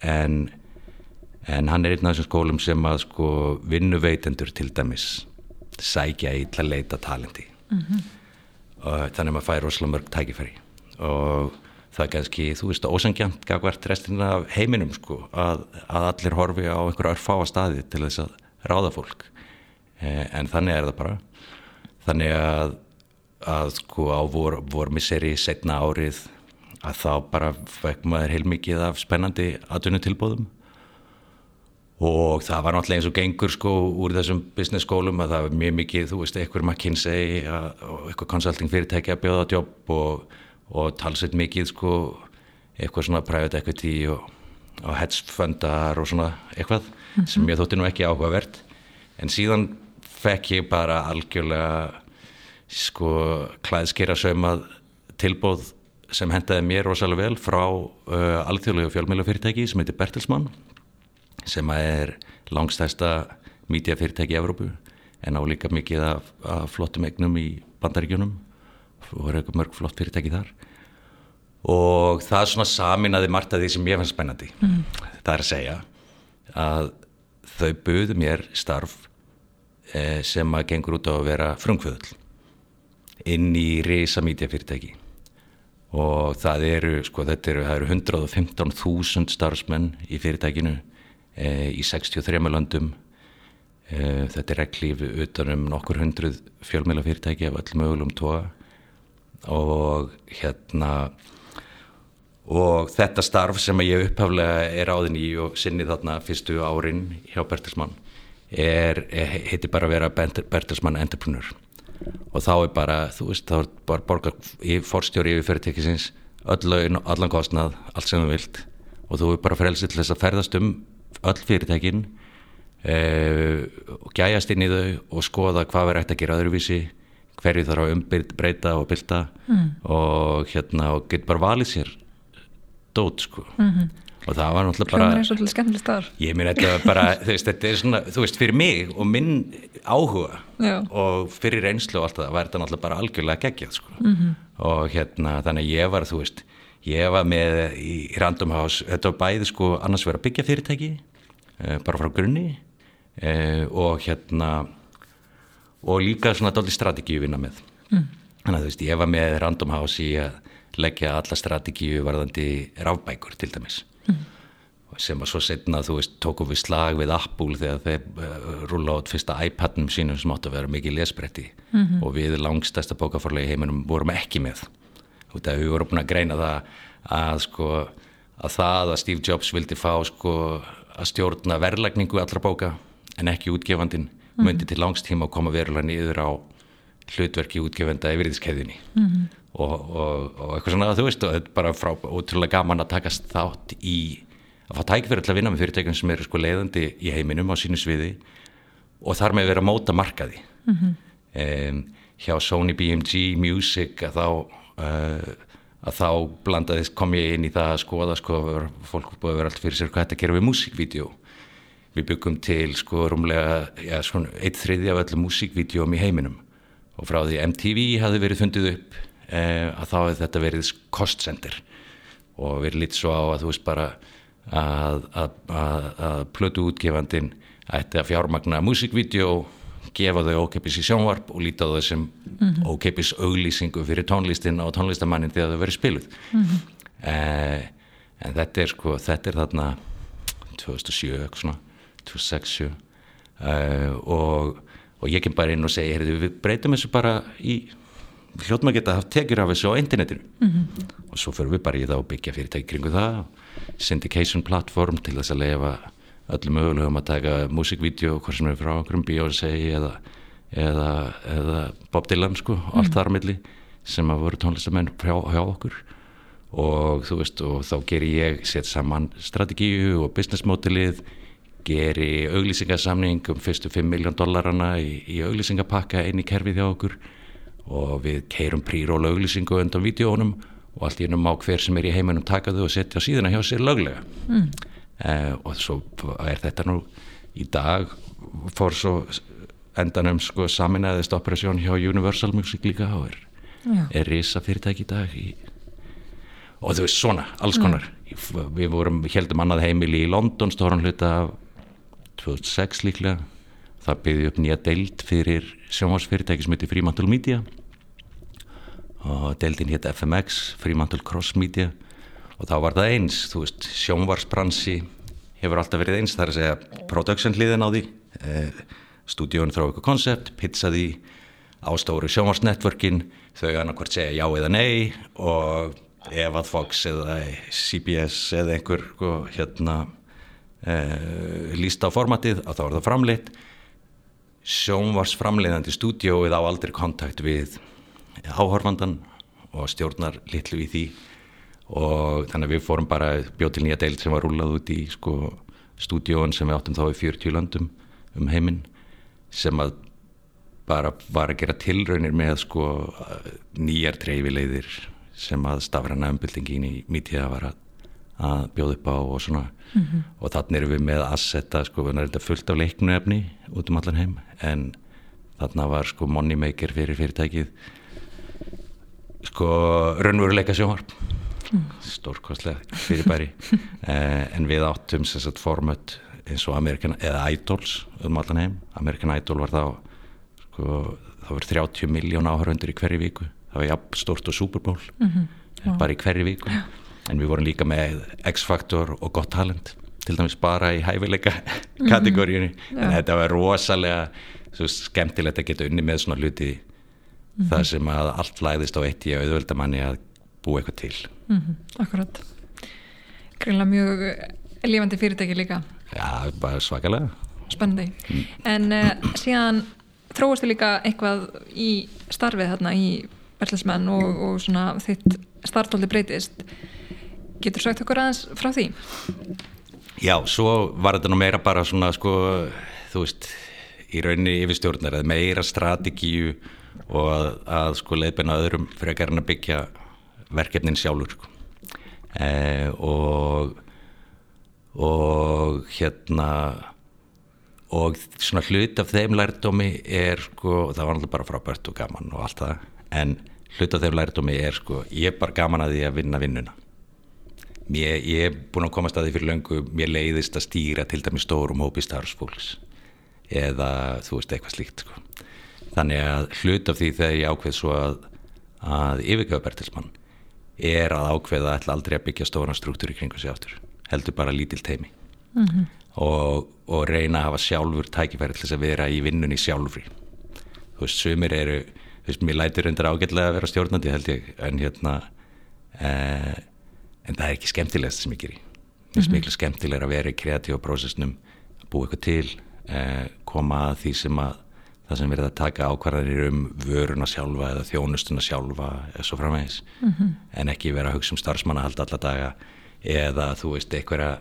en, en hann er einn af þessum skólum sem að sko vinnuveitendur til dæmis sækja í til að leita talenti. Mm -hmm. og þannig að maður fær rosalega mörg tækifæri. Og það er kannski, þú veist, ósangjant gagvert restina af heiminum sko að, að allir horfi á einhverju örfáa staði til þess að ráða fólk. Eh, en þannig er það bara. Þannig að, að sko á vor, vormisseri setna árið að þá bara fekk maður heilmikið af spennandi atvinnutilbóðum og það var náttúrulega eins og gengur sko úr þessum business skólum að það var mjög mikið, þú veist, einhver McKinsey og einhver consulting fyrirtæki að bjóða jobb og og talsveit mikið sko eitthvað svona private equity og, og hedge fundar og svona eitthvað mm -hmm. sem ég þótti nú ekki áhugavert en síðan fekk ég bara algjörlega sko klæðskera sögmað tilbóð sem hendaði mér rosalega vel frá uh, alþjóðlega fjölmjölufyrirtæki sem heitir Bertelsmann sem er langstæsta mídiafyrirtæki í Evrópu en á líka mikið af, af flottum egnum í bandaríkjunum og voru eitthvað mörg flott fyrirtæki þar og það svona saminaði margt af því sem ég fannst spennandi. Mm. það er að segja að þau buðu mér starf eh, sem að gengur út á að vera frumkvöðul inn í reysa mítja fyrirtæki og það eru, sko, eru, eru 115.000 starfsmenn í fyrirtækinu e, í 63 landum e, þetta er reglíf utanum nokkur hundruð fjölmjöla fyrirtæki af öll mögulegum tóa og hérna og þetta starf sem ég upphaflega er áðin í og sinni þarna fyrstu árin hjá Bertelsmann er, heitir bara að vera Bertelsmann Entrepreneur. Og þá er bara, þú veist, þá er bara borgar í forstjóri yfir fyrirtækisins öll laun og allan kostnað, allt sem þú vilt. Og þú er bara frelsið til þess að ferðast um öll fyrirtækin eh, og gæjast inn í þau og skoða hvað verður hægt að gera öðruvísi hverju þarf að umbreyta og bylta. Mm. og hérna og getur bara valið sér dót sko mm -hmm og það var náttúrulega bara er ég minn þetta var bara, þú veist, þetta er svona þú veist, fyrir mig og minn áhuga Já. og fyrir reynslu og allt það var þetta náttúrulega bara algjörlega geggjað sko. mm -hmm. og hérna, þannig að ég var þú veist, ég var með í Random House, þetta var bæði sko annars verið að byggja fyrirtæki eh, bara frá grunni eh, og hérna og líka svona dolli strategíu vinna með mm. þannig að þú veist, ég var með Random House í að leggja alla strategíu varðandi rafbækur til dæmis mm. sem að svo setna þú veist tókum við slag við Apple þegar þeir uh, rúla át fyrsta iPadnum sínum sem átt að vera mikið lesbretti mm -hmm. og við langstæsta bókaforlega heiminum vorum ekki með út af við vorum búin að greina það að sko að það að Steve Jobs vildi fá sko að stjórna verðlagningu allra bóka en ekki útgefandin mm. myndi til langstíma að koma verulega niður á hlutverki útgefenda í virðiskeiðinni mm -hmm og, og, og eitthvað svona þú veist og þetta er bara frá, ótrúlega gaman að takast þátt í að fá tækverð til að vinna með fyrirtækjum sem eru sko leiðandi í heiminum á sínu sviði og þar með vera að móta markaði. Mm -hmm. um, hjá Sony BMG Music að þá uh, að þá blandaðist kom ég inn í það að skoða sko fólk búið að vera allt fyrir sér hvað þetta gerir við músikvídeó. Við byggum til sko rúmlega eitt þriði af öllu músikvídeóm í heiminum og frá því MTV hafði verið fundið upp eh, að þá hefði þetta verið kostsendir og verið lítið svo á að þú veist bara að, að, að, að plötu útgefandin ætti að fjármagna músikvídeó gefa þau ókeppis í sjónvarp og líta þau sem mm -hmm. ókeppis auglýsingu fyrir tónlistin og tónlistamannin þegar þau verið spiluð mm -hmm. eh, en þetta er sko þetta er þarna 2007 svona, 2006 eh, og, og ég kem bara inn og segi við breytum þessu bara í hljóttum að geta haft tekjur af þessu á internetinu mm -hmm. og svo förum við bara í það og byggja fyrirtæki kringu það syndication platform til þess að lefa öllum mögulegum að taka músikvídeó hvort sem er frá okkur um Beyoncé eða, eða, eða Bob Dylan sko, mm -hmm. allt þar milli sem að voru tónlistamenn hjá, hjá okkur og þú veist og þá ger ég set saman strategíu og business modelið geri auglýsingasamning um fyrstu 5 miljón dollarana í, í auglýsingapakka inn í kerfið hjá okkur og við keirum príról auglýsingu undan vídjónum og allt í ennum á hver sem er í heiminum taka þau og setja síðan hjá sér löglega mm. eh, og svo er þetta nú í dag fór svo endanum sko saminæðist operasjón hjá Universal Music líka og er, er risa fyrirtæki í dag í, og þú veist svona, alls konar mm. við vorum, heldum annað heimil í London stóran hluta 2006 líklega. Það byggði upp nýja deild fyrir sjónvarsfyrirtæki sem heitir Fremantle Media. Og deildin hétt FMX Fremantle Cross Media. Og þá var það eins, þú veist, sjónvarsbransi hefur alltaf verið eins þar að segja production hliðin á því. Eh, stúdíun þrá eitthvað koncept pizzaði á stóru sjónvarsnetworkin þau annarkvært segja já eða nei og ef að Fox eða CBS eða einhver sko, hérna eh, líst á formatið að þá er það framleitt. Sjónvarsframleiðandi stúdíóið á aldrei kontakt við áhorfandan og stjórnar litlu í því. Og þannig að við fórum bara bjóð til nýja deilt sem var rúlað út í sko, stúdíón sem við áttum þá í 40 landum um heiminn sem að bara var að gera tilraunir með sko, nýjar treyfileiðir sem að stafræna umbyltingin í mítið að var að að bjóða upp á og svona. Mm -hmm. og þannig erum við með assetta sko, við erum þetta fullt af leiknuefni út um allan heim en þarna var sko moneymaker fyrir fyrirtækið. Sko raunveruleika sjónvarp. Mm. stórkostlega fyrirbæri. (laughs) Eh, en við áttum sem sagt format eins og Amerikan, eða Idols um allan heim, American Idol var þá sko, þá verður 30 miljón áhörundur í hverju viku. Það var jafn stort og Super Bowl. Mm -hmm. bara í hverju viku. Ja. En við vorum líka með X-Factor og Got Talent til dæmis bara í hæfileika (laughs) kategóriunni mm -hmm. en þetta var rosalega skemmtilegt að geta unni með svona hluti mm -hmm. þar sem að allt læðist á eitt í auðvöldamanni að búa eitthvað til mhm. Akkurat Greinlega mjög lífandi fyrirtæki líka Já, bara svakalega Spennandi mm. En uh, síðan þróastu líka eitthvað í starfið þarna í Berlismenn og, og svona þitt startóldi breytist Getur sagt okkur aðeins frá því? Já, svo var þetta nú meira bara svona sko, þú veist í rauninni yfirstjórnar eða meira strategíu og að, að sko leiðbeina öðrum en að byggja verkefnin sjálfur sko. eh, og og hérna og svona hlut af þeim lærdómi er sko, það var alltaf bara frábært og gaman og allt það en hlut af þeim lærdómi er sko, ég er bara gaman að því að vinna vinnuna Mér, ég er búin að komast að því fyrir löngu mér leiðist að stýra til dæmi stórum hópi starfsfólks eða þú veist eitthvað slíkt sko. þannig að hlut af því þegar ég ákveð svo að, að yfirgjöða Bertilsmann er að ákveða að aldrei að byggja stóran struktúr í kringu sig áttur heldur bara lítil teimi mm -hmm. og, og reyna að hafa sjálfur tækifæri til þess að vera í vinnunni sjálfri þú veist, sumir eru þú veist, mér lætir undir ágætlega að vera stjórnandi held ég, en hérna eh, en það er ekki skemmtilegast sem ég ger í er -hmm. miklu skemmtilegur að vera í kreatíva prósessnum að búa eitthvað til eh, koma að því sem að það sem verður að taka ákvarðanir um vöruna sjálfa eða þjónustuna sjálfa eða svo framvegis mm -hmm. en ekki vera að hugsa um starfsmanna halda alla daga eða þú veist einhverja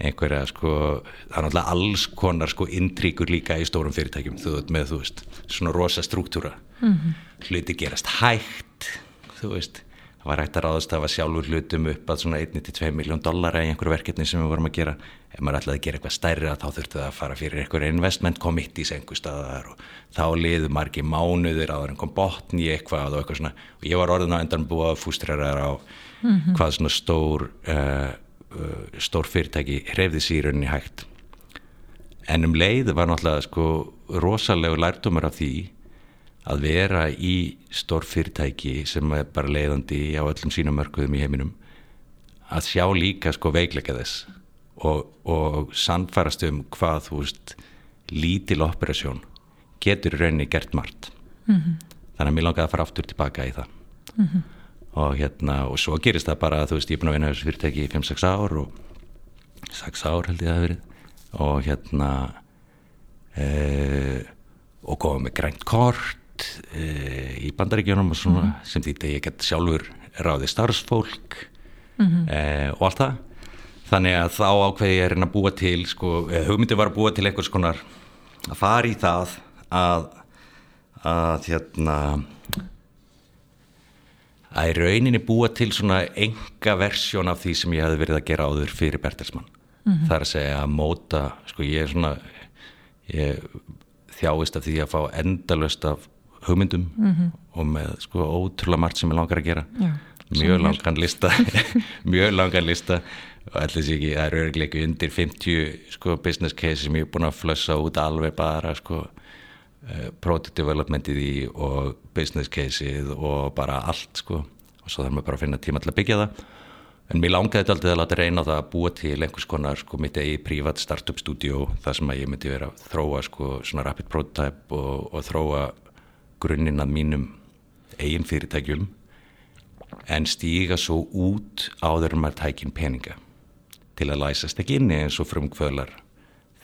einhverja sko það er náttúrulega alls konar sko intríkur líka í stórum fyrirtækjum þú veist með þú veist svona rosa struktúra mm -hmm. hluti gerast hægt þú veist það var hægt að ráðast að hafa sjálfur hlutum upp að svona 1-2 miljón dollara í einhverju verkefni sem við vorum að gera. Ef maður ætlaði að gera eitthvað stærra þá þurftu það að fara fyrir einhverju investment committees einhver staðar og þá liðu margi mánuður að það kom botn í eitthvað og eitthvað svona. Og ég var orðin á endan búið að fústræðar á mm -hmm. hvað svona stór uh, uh, stór fyrirtæki hreyfði sírunni hægt. En um leið var náttúrulega sko rosalegu lærtumar af því að vera í stór fyrirtæki sem er bara leiðandi á öllum sínumörkuðum í heiminum að sjá líka sko veikleika þess og, og sannfærast um hvað þú veist lítil operasjón getur rauninni gert margt mm -hmm. þannig að mér langaði að fara aftur tilbaka í það mm -hmm. og hérna og svo gerist það bara að þú veist ég er búin að vinna þessu fyrirtæki í 5-6 ár og 6 ár held ég að það verið og hérna e, og góða með grænt kort út e, í bandaríkjónum og svona mm -hmm. sem því að ég get sjálfur ráði starfsfólk mm -hmm. e, og allt það þannig að þá ákveði ég er að búa til sko, hugmyndi var að búa til einhvers konar að fara í það að að hérna að í rauninni búa til svona enga versjón af því sem ég hefði verið að gera áður fyrir Bertelsmann mm -hmm. það er að segja að móta sko ég er svona ég þjáist af því að fá endalust af hugmyndum mm -hmm. og með sko ótrúlega margt sem ég langar að gera. Já, mjög langan lista. (laughs) Mjög langan lista. Og allir sé ekki, það eru örgleiki undir 50 sko business case sem ég er búin að flössa út alveg bara sko uh, product developmentið í og business caseið og bara allt sko. Og svo þarf maður bara að finna tíma til að byggja það. En mér langaði þetta alltaf að láta reyna á það að búa til einhvers konar sko mitt eigi privat startup studio þar sem að ég myndi vera að þróa sko svona rapid prototype og, og þróa grunninn að mínum eigin fyrirtækjum en stíga svo út áður en maður tækin peninga til að læsast ekki inn eins og frumkvölar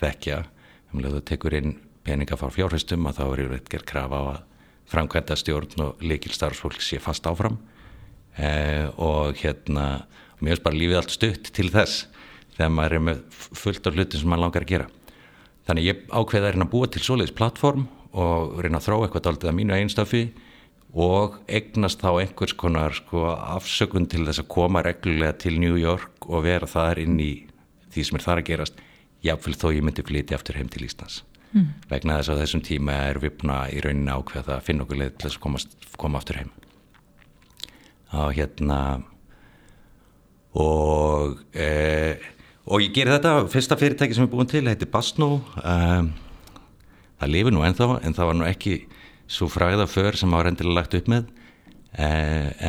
þekkja. Um að þú tekur inn peninga frá fjárhæstum að þá er yfir eitthvað krafa á að framkvæmda stjórn og likil starfsfólk sé fast áfram. Eh, og hérna mér finnst bara lífið allt stutt til þess þegar maður er með fullt af hlutin sem maður langar að gera. Þannig ég ákveða er að búa til soliðis plattform og reyna að þrá eitthvað aldrei að mínu einstafi og eignast þá einhvers konar sko, afsökun til þess að koma reglulega til New York og vera þar inn í því sem er þar að gerast jáfnvel þó ég myndi flytja aftur heim til Íslands mm. vegna þess að þessum tíma er að í rauninni ákveða að finna okkur leið til þess að komast, koma aftur heim á hérna og e, og ég ger þetta fyrsta fyrirtæki sem er búin til, heitir Basno um, það lifir nú ennþá en það var nú ekki svo fræða för sem það var endilega lagt upp með. E,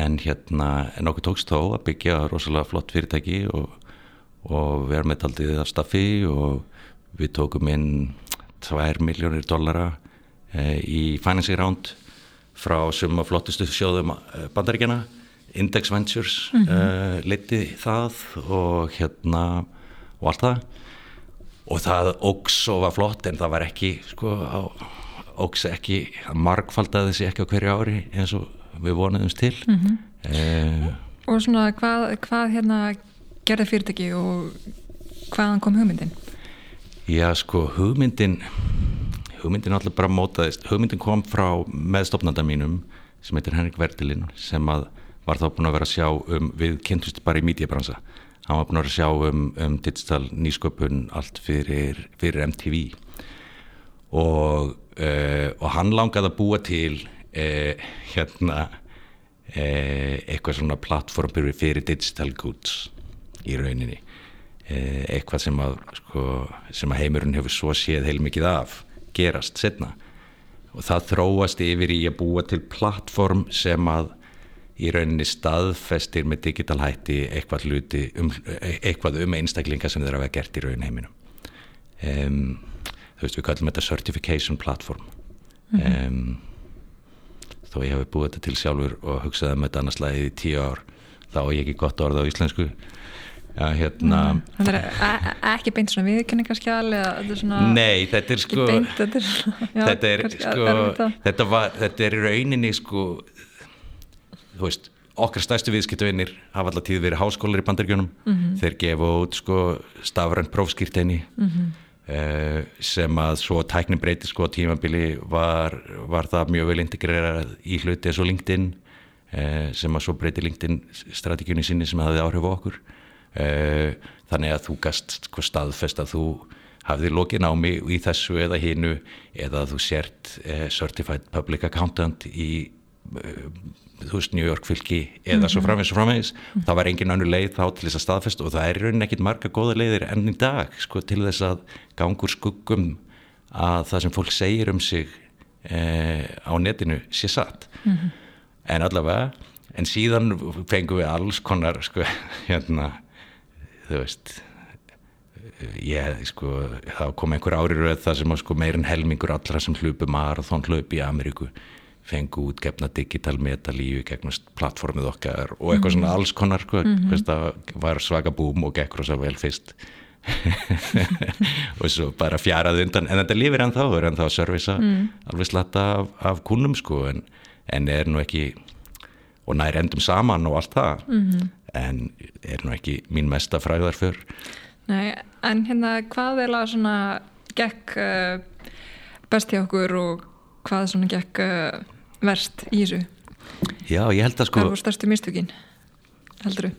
en hérna en okkur tókst þó að byggja rosalega flott fyrirtæki og, og vera með taldið af staffi og við tókum inn 2 miljónir dollara e, í financing round frá suma flottustu sjóðum bandaríkjana Index Ventures mm -hmm. uh, leiti það og hérna og allt það og það ógs og var flott en það var ekki sko á, ógs ekki margfaldaði þessi ekki á hverju ári eins og við vonaðumst til mm -hmm. uh, Og svona hvað, hvað hérna gerði fyrirtæki og hvaðan kom hugmyndin? Já sko hugmyndin hugmyndin allir bara mótaðist hugmyndin kom frá meðstofnanda mínum sem heitir Henrik Vertilin sem að var þá búin að vera að sjá um, við kynntumst bara í mídíabransa, hann var búin að sjá um, um digital nýsköpun allt fyrir, fyrir MTV og, uh, og hann langaði að búa til uh, hérna uh, eitthvað svona plattform fyrir digital goods í rauninni. Eitthvað sem að, sko, sem að heimurinn hefur svo séð heilmikið af gerast setna og það þróast yfir í að búa til plattform sem að í rauninni staðfestir með digital hætti eitthvað hluti um, eitthvað um einstaklinga sem þeir hafa gert í raunin heiminum. Um, þú veist við kallum þetta certification platform. Mm -hmm. um, þó ég hef búið þetta til sjálfur og hugsaði um þetta annars lagið í tíu ár þá er ég ekki gott orð á íslensku. Já, hérna, mm, það er e, e, ekki beint svona viðkynningarskjál Nei, þetta er sko beint, þetta er, já, þetta, er, sko þetta, var, þetta er rauninni sko þú veist, okkar stærstu viðskiptavinnir hafa alltaf tíð verið háskólar í bandargjónum mm -hmm. þeir gefa út sko stafrænt prófskýrteini mm -hmm. uh, sem að svo tæknin breyti sko tímabili var, var það mjög vel integrerað í hluti eins og LinkedIn uh, sem að svo breyti LinkedIn strategíunni sinni sem hafði áhrif á okkur uh, þannig að þú gast sko staðfest að þú hafði lokið námi í þessu eða hinu eða þú sért Certified Public Accountant í þú veist New York fylki eða mm -hmm. svo framvegis og framvegis mm -hmm. það var engin annu leið þá til þess að staðfest og það er í rauninni ekkit marga góða leiðir enn í dag sko til þess að gangur skuggum að það sem fólk segir um sig eh, á netinu sé satt mm -hmm. en allavega en síðan fengum við alls konar sko (laughs) hérna þú veist ég sko þá kom einhver árið það sem sko meirinn helmingur allra sem hlupu marathón hlup í Ameríku fengu út gefna digital metalíu gegnast plattformið okkar og eitthvað svona mhm. alls konar sko, mm -hmm. það var svaka búm og gekk rosa vel fyrst (laughs) og svo bara fjaraði undan en þetta lifir ennþá, það er ennþá að servisa mm. alveg slatta af, af kunnum sko en, en er nú ekki og nær endum saman og allt það mm -hmm. en er nú ekki mín mesta fræðar fyrr Nei, en hérna hvað er það svona gekk uh, best hjá okkur og hvað svona gekk uh, verst í þessu? Já, ég held að sko... Hvað voru stærstu mistökin, heldur þú?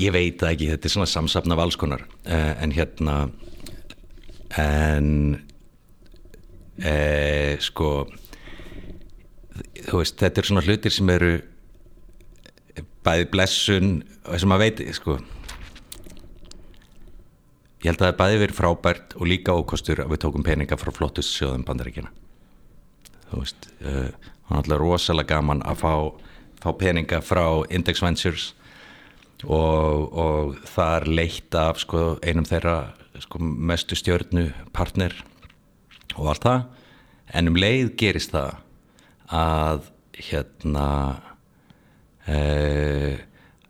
Ég veit ekki, þetta er svona samsapna af alls konar, uh, en hérna, en uh, sko, þú veist, þetta er svona hlutir sem eru bæði blessun, sem maður veit, sko, ég held að það er bæði verið frábært og líka ókostur að við tókum peninga frá flottust sjóðum bandaríkjana. Þú veist, uh, hann er alltaf rosalega gaman að fá, fá peninga frá Index Ventures og, og það er leitt af sko, einum þeirra sko, mestu stjórnu partner og allt það. En um leið gerist það að hérna uh,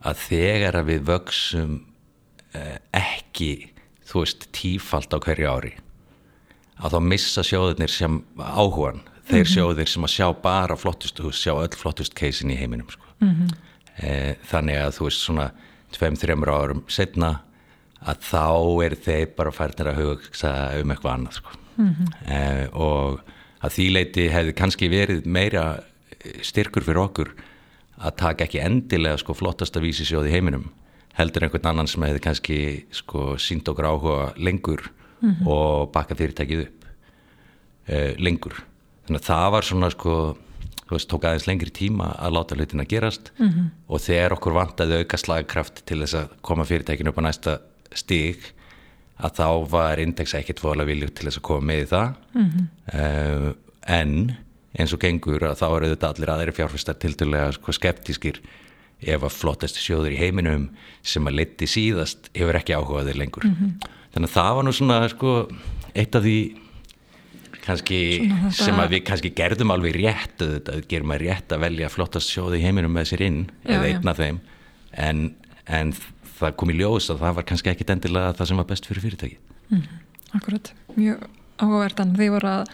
að þegar að við vöksum uh, ekki þú veist tífalt á hverju ári að þá missa sjóðunir sem áhugan þeir mm -hmm. sjóðir sem að sjá bara flottust hús, sjá öll flottust keisin í heiminum sko. mm -hmm. e, þannig að þú veist svona 2-3 árum setna að þá er þeir bara færðir að hugsa um eitthvað annað sko. mm -hmm. e, og að því leiti hefði kannski verið meira styrkur fyrir okkur að taka ekki endilega sko flottasta vísisjóð í heiminum heldur einhvern annan sem hefði kannski sko sínd okkur áhuga lengur mhm. og baka fyrirtækið upp e, lengur þannig að það var svona sko þú veist, tók aðeins lengri tíma að láta hlutina gerast -hmm. og þegar okkur vantaði auka slagkraft til þess að koma fyrirtækinu upp á næsta stig að þá var index ekkert fóðalega viljur til þess að koma með það -hmm. uh, en eins og gengur að þá eru þetta allir aðeiri fjárfæstar til dælega sko, skeptískir ef að flottasti sjóður í heiminum sem að liti síðast hefur ekki áhugaðið lengur mm -hmm. þannig að það var nú svona sko, eitt af því kannski sem að við kannski gerðum alveg rétt að gerum að rétt að velja flottast sjóði í heiminum með sér inn já, eða einn af þeim. En, en það kom í ljós að það var kannski ekkit endilega það sem var best fyrir fyrirtæki mm, Akkurat, mjög áhugaverðan þeir voru að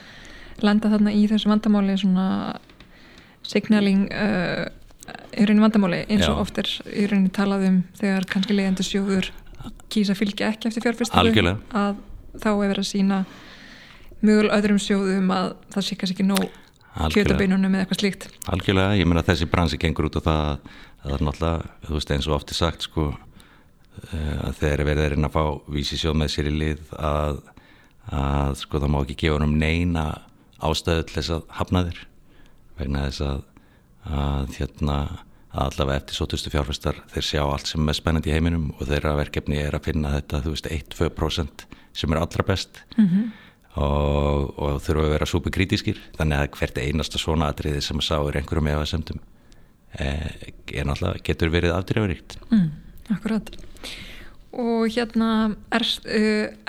lenda þarna í þessu vandamáli svona signaling uh, í rauninni vandamáli eins og já. oft er í rauninni talað um þegar kannski leiðandi sjóður kýsa fylgja ekki eftir fjárfyrstölu að þá er verið að sína mjög öðrum sjóðum að það sé kannski ekki nóg kjötabeinunum eða eitthvað slíkt. Algjörlega, ég meina þessi bransi gengur út og það, það er náttúrulega, þú veist eins og ofti sagt sko eh, að þeir verið að reyna að fá vísi sjóð með sér í lið að, að sko það má ekki gefa um neina ástöðu til þess að hafna þér. Vegna þess að, að hérna að allavega eftir sótustu fjárfæstar þeir sjá allt sem er spennandi í heiminum og þeirra verkefni er að finna þetta, þú veist, 1-2% sem er allra best. Mm -hmm og, og þurfa að vera superkrítiskir þannig að hvert einasta svona atriði sem að sá er einhverjum eða semtum eh, er náttúrulega, getur verið afdreyfaríkt mm, Akkurat. Og hérna er,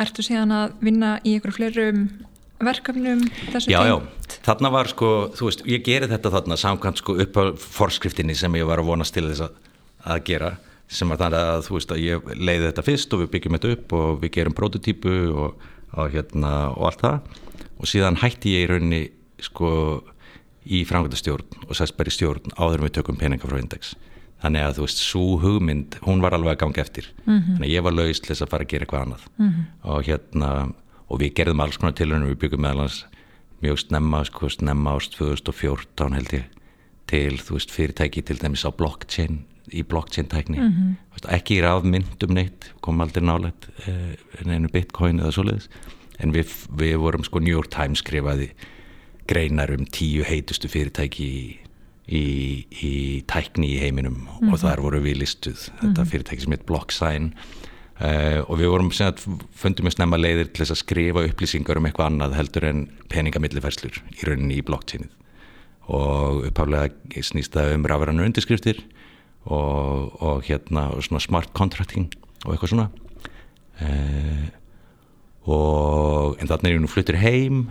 ertu síðan að vinna í einhverju fleirum verkefnum þessu já, já, þarna var sko þú veist, ég geri þetta þarna samkvæmt sko upp á forskriftinni sem ég var að vonast til þess að, að gera sem var þannig að þú veist að ég leiði þetta fyrst og við byggjum þetta upp og við gerum prototípu og og, hérna, og allt það. Og síðan hætti ég í rauninni sko í framkvæmdastjórn og sest bara í stjórn áður við tökum peninga frá index. Þannig að þú veist, svo hugmynd hún var alveg að ganga eftir. Mm -hmm. þannig að ég var laust til þess að fara að gera eitthvað annað. Mm -hmm. og hérna, og við gerðum alls konar tilhörnum, við byggum meðalans mjög snemma, sko, snemma ást 2014 held ég til, þú veist, fyrirtæki til dæmis á blockchain í blockchain tækni mm -hmm. ekki í rafmyndum neitt kom aldrei nálega eh, einu bitcoin eða svoleiðis en við, við vorum sko New York Times skrifaði greinar um tíu heitustu fyrirtæki í, í, í tækni í heiminum mm -hmm. og mhm. þar voru við listuð þetta mhm. fyrirtæki sem heit Blocksign uh, og við vorum fundum við snemma leiðir til þess að skrifa upplýsingar um eitthvað annað heldur en peningamillifærslur í rauninni í blockchainið og uppháflega snýst það um rafrannu undirskriftir og, og hérna svona smart contracting og eitthvað svona. Eh, og en þannig er ég nú fluttur heim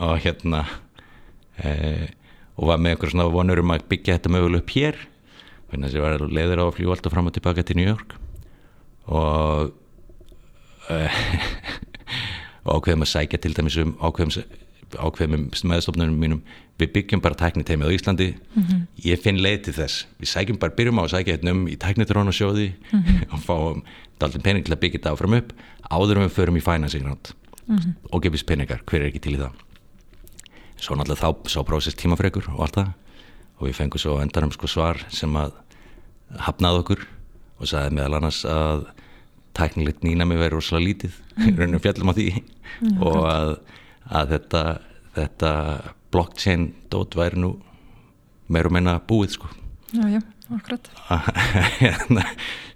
og hérna eh, og var með einhver svona vonur um að byggja þetta möguleg upp hér þannig að ég var leiður á að fljú alltaf fram og tilbaka til New York. Og eh, (laughs) ákveðum að sækja til dæmis um ákveðum ákveðum meðstofnunum mínum við byggjum bara tækniteimið á Íslandi. Mm -hmm. ég finn leið til þess. Við sækjum bara, byrjum á að sækja hérna um í tæknitrónasjóði mm -hmm. (laughs) og fáum daltin pening til að byggja þetta áfram upp áður við förum í financing round. Mm -hmm. og gefist peningar, hver er ekki til í það? Svo náttúrulega þá sá prósess tímafregur og allt það. Og við fengum svo endarum sko svar sem að hafnaði okkur og sagði meðal annars að tæknilegt nýna mig verið rosalega lítið. (laughs) Raunum fjallum á því. Og að að þetta, þetta blockchain dót væri nú meir og meina búið sko. Já, já, akkurat. (laughs) Hérna,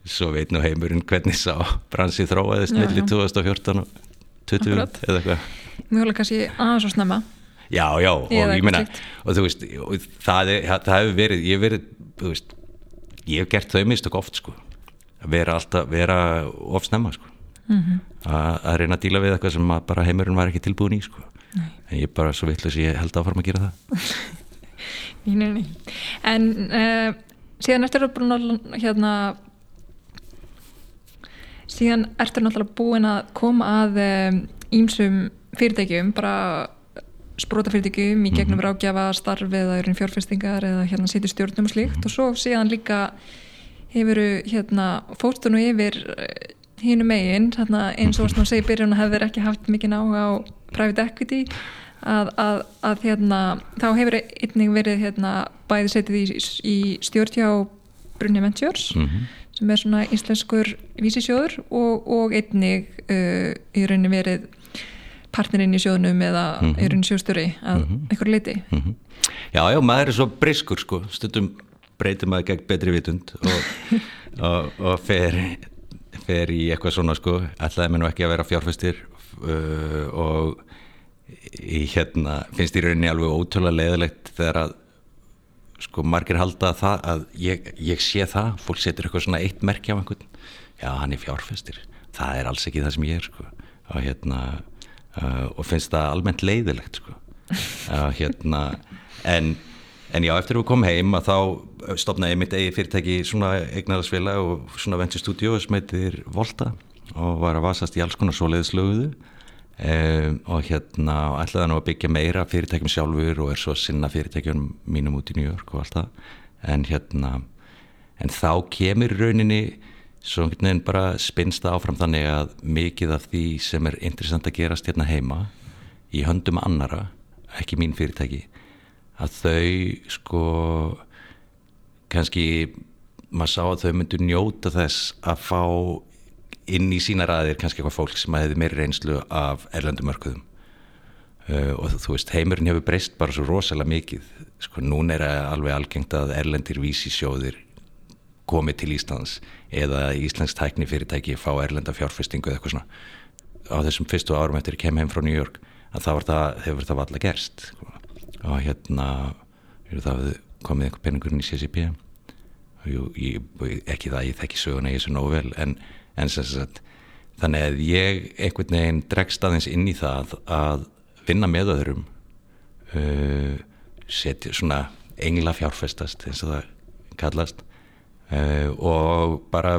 Svo veit nú heimurinn hvernig sá bransi þróaðist millir 2014 og 20 eða eitthvað. Mjögulega kannski aðeins og snemma. Já, já, og ég, meina og þú veist, og það, það hefur verið ég hef verið, þú veist ég hef gert þau mistök oft sko að vera alltaf, vera of snemma sko. Mm -hmm. að reyna að díla við eitthvað sem bara heimurinn var ekki tilbúin í sko. En ég er bara svo vittlust ég held áfram að gera það (laughs) Nei, nei, nei En uh, síðan að búin að hérna síðan ertur náttúrulega búin að koma að ímsum eh, fyrirtækjum bara sprótafyrirtækjum í gegnum mm -hmm. rákjafa starf eða fjárfestingar eða hérna sýti stjórnum og slíkt mm -hmm. og svo síðan líka hefur hérna fórstun og yfir hínu megin eins og sem þú segir byrjun að hefur ekki haft mikið nága á private equity að, að, að hérna, þá hefur einning verið hérna, bæði setið í, í stjórnjá Brunni Ventures mm -hmm. sem er svona íslenskur vísisjóður og, og einnig uh, í rauninni verið partnerinn í sjóðnum eða mm -hmm. erun sjóðstjóri að mm -hmm. einhver leiti -hmm. Já, já, maður er svo briskur sko, stundum breytir maður gegn betri vitund og, (laughs) og, og fer, fer í eitthvað svona sko, ætlaði mér nú ekki að vera fjárfæstir uh, og í hérna finnst í rauninni alveg ótrúlega leðilegt þegar að sko margir halda það að ég, ég sé það, fólk setur eitthvað svona eitt merkja á einhvern, já hann er fjárfæstir það er alls ekki það sem ég er sko. Og hérna uh, og finnst það almennt leiðilegt sko. uh, hérna, en, en já, eftir að við komum heim að þá stopnaði ég mitt eigi fyrirtæki svona eignarhalsfélag og svona venturstúdíu sem heitir Volta og var að vasast í alls konar svoleiðslöguðu um, og hérna ætlaði nú að byggja meira fyrirtækjum sjálfur og er svo sinna fyrirtækjum mínum út í New York og allt það. En hérna en þá kemur rauninni svo veginn bara spinnst það áfram þannig að mikið af því sem er interessant að gerast hérna heima í höndum annara, ekki mín fyrirtæki að þau sko kannski maður sá að þau myndu njóta þess að fá inn í sína ræðir kannski eitthvað fólk sem hefði meiri reynslu af erlendumörkuðum uh, og þú veist heimurinn hefur breyst bara svo rosalega mikið. Sko núna er alveg algengt að erlendir vísisjóðir komið til Íslands eða Íslands tækni fyrirtæki fá erlenda fjárfestingu eða eitthvað svona. Á þessum fyrstu árum eftir að kem heim frá New York að það, það hefur það valla gerst og hérna það komið einhver peningurinn í CCP og ég, ekki það ég þekki söguna ég svo nógu vel en, en sagt, þannig að ég einhvern veginn dregst aðeins inn í það að vinna með öðrum uh, setja svona engla fjárfestast eins og það kallast uh, og bara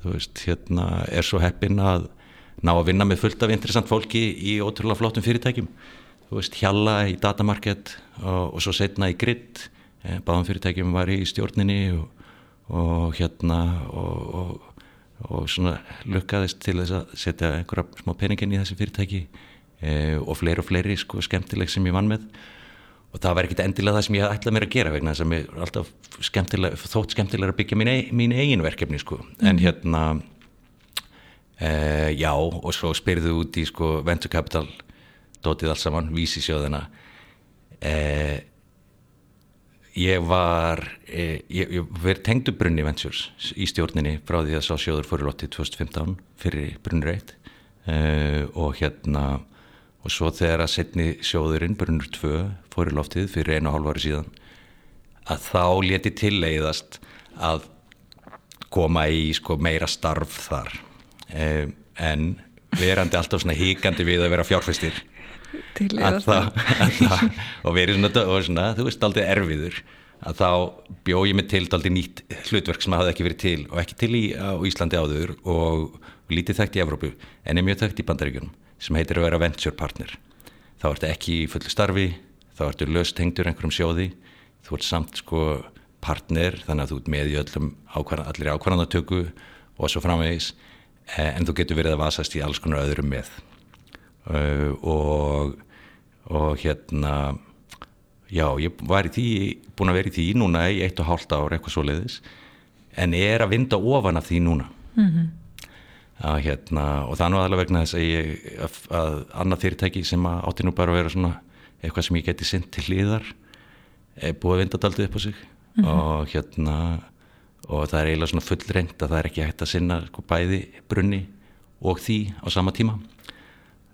þú veist, hérna er svo heppin að ná að vinna með fullt af interessant fólki í ótrúlega flottum fyrirtækjum. Þú veist, Hjalla í Datamarket og, og svo setna í Grid eh, báðum fyrirtækjum var í stjórninni og, og hérna og, og svona lukkaðist til þess að setja einhverja smá peningin í þessi fyrirtæki eh, og fleiri og fleiri sko skemmtileg sem ég vann með og það var ekkit endilega það sem ég ætlaði mér að gera vegna þess að mér er alltaf skemmtilega, þótt skemmtilega að byggja mín, mín eigin verkefni sko. mm. en hérna e, já og svo spyrðu út í sko venture capital dótið alls saman, vísi sjóðina e, ég var e, ég, ég verið tengdu Brunni Ventures í stjórninni frá því að sá sjóður fyrir lotti 2015 fyrir Brunni Reit og hérna og svo þegar að setni sjóðurinn Brunnur 2 fór í loftið fyrir einu og hálf ári síðan að þá leti tilleiðast að koma í sko meira starf þar. Um, en verandi alltaf svona híkandi við að vera fjárfæstir að það, (laughs) að það og verið svona, og svona þú veist aldrei erfiður að þá bjóð ég mig til aldrei nýtt hlutverk sem hafði ekki verið til og ekki til í Íslandi áður og, lítið þekkt í Evrópu en er mjög þekkt í bandaríkunum sem heitir að vera venture partner. Þá ertu ekki í fulli starfi þá ertu löst hengtur einhverjum sjóði þú ert samt sko partner þannig að þú ert með í öllum ákvarðan, allir ákvarðanatöku og svo framvegis eh, en þú getur verið að vasast í alls konar öðrum með og og hérna já, ég var í því búin að vera í því núna í eitt og hálft ár eitthvað svo leiðis en er að vinda ofan af því núna. Mm -hmm að, hérna, og það er nú aðalega vegna þess að, ég, að, að annað fyrirtæki sem átti nú bara að vera svona eitthvað sem ég geti synd til hlýðar er búið að vinda daldið upp á sig. Mm -hmm. og hérna og það er eiginlega svona fullreint að það er ekki hægt að sinna sko, bæði brunni og því á sama tíma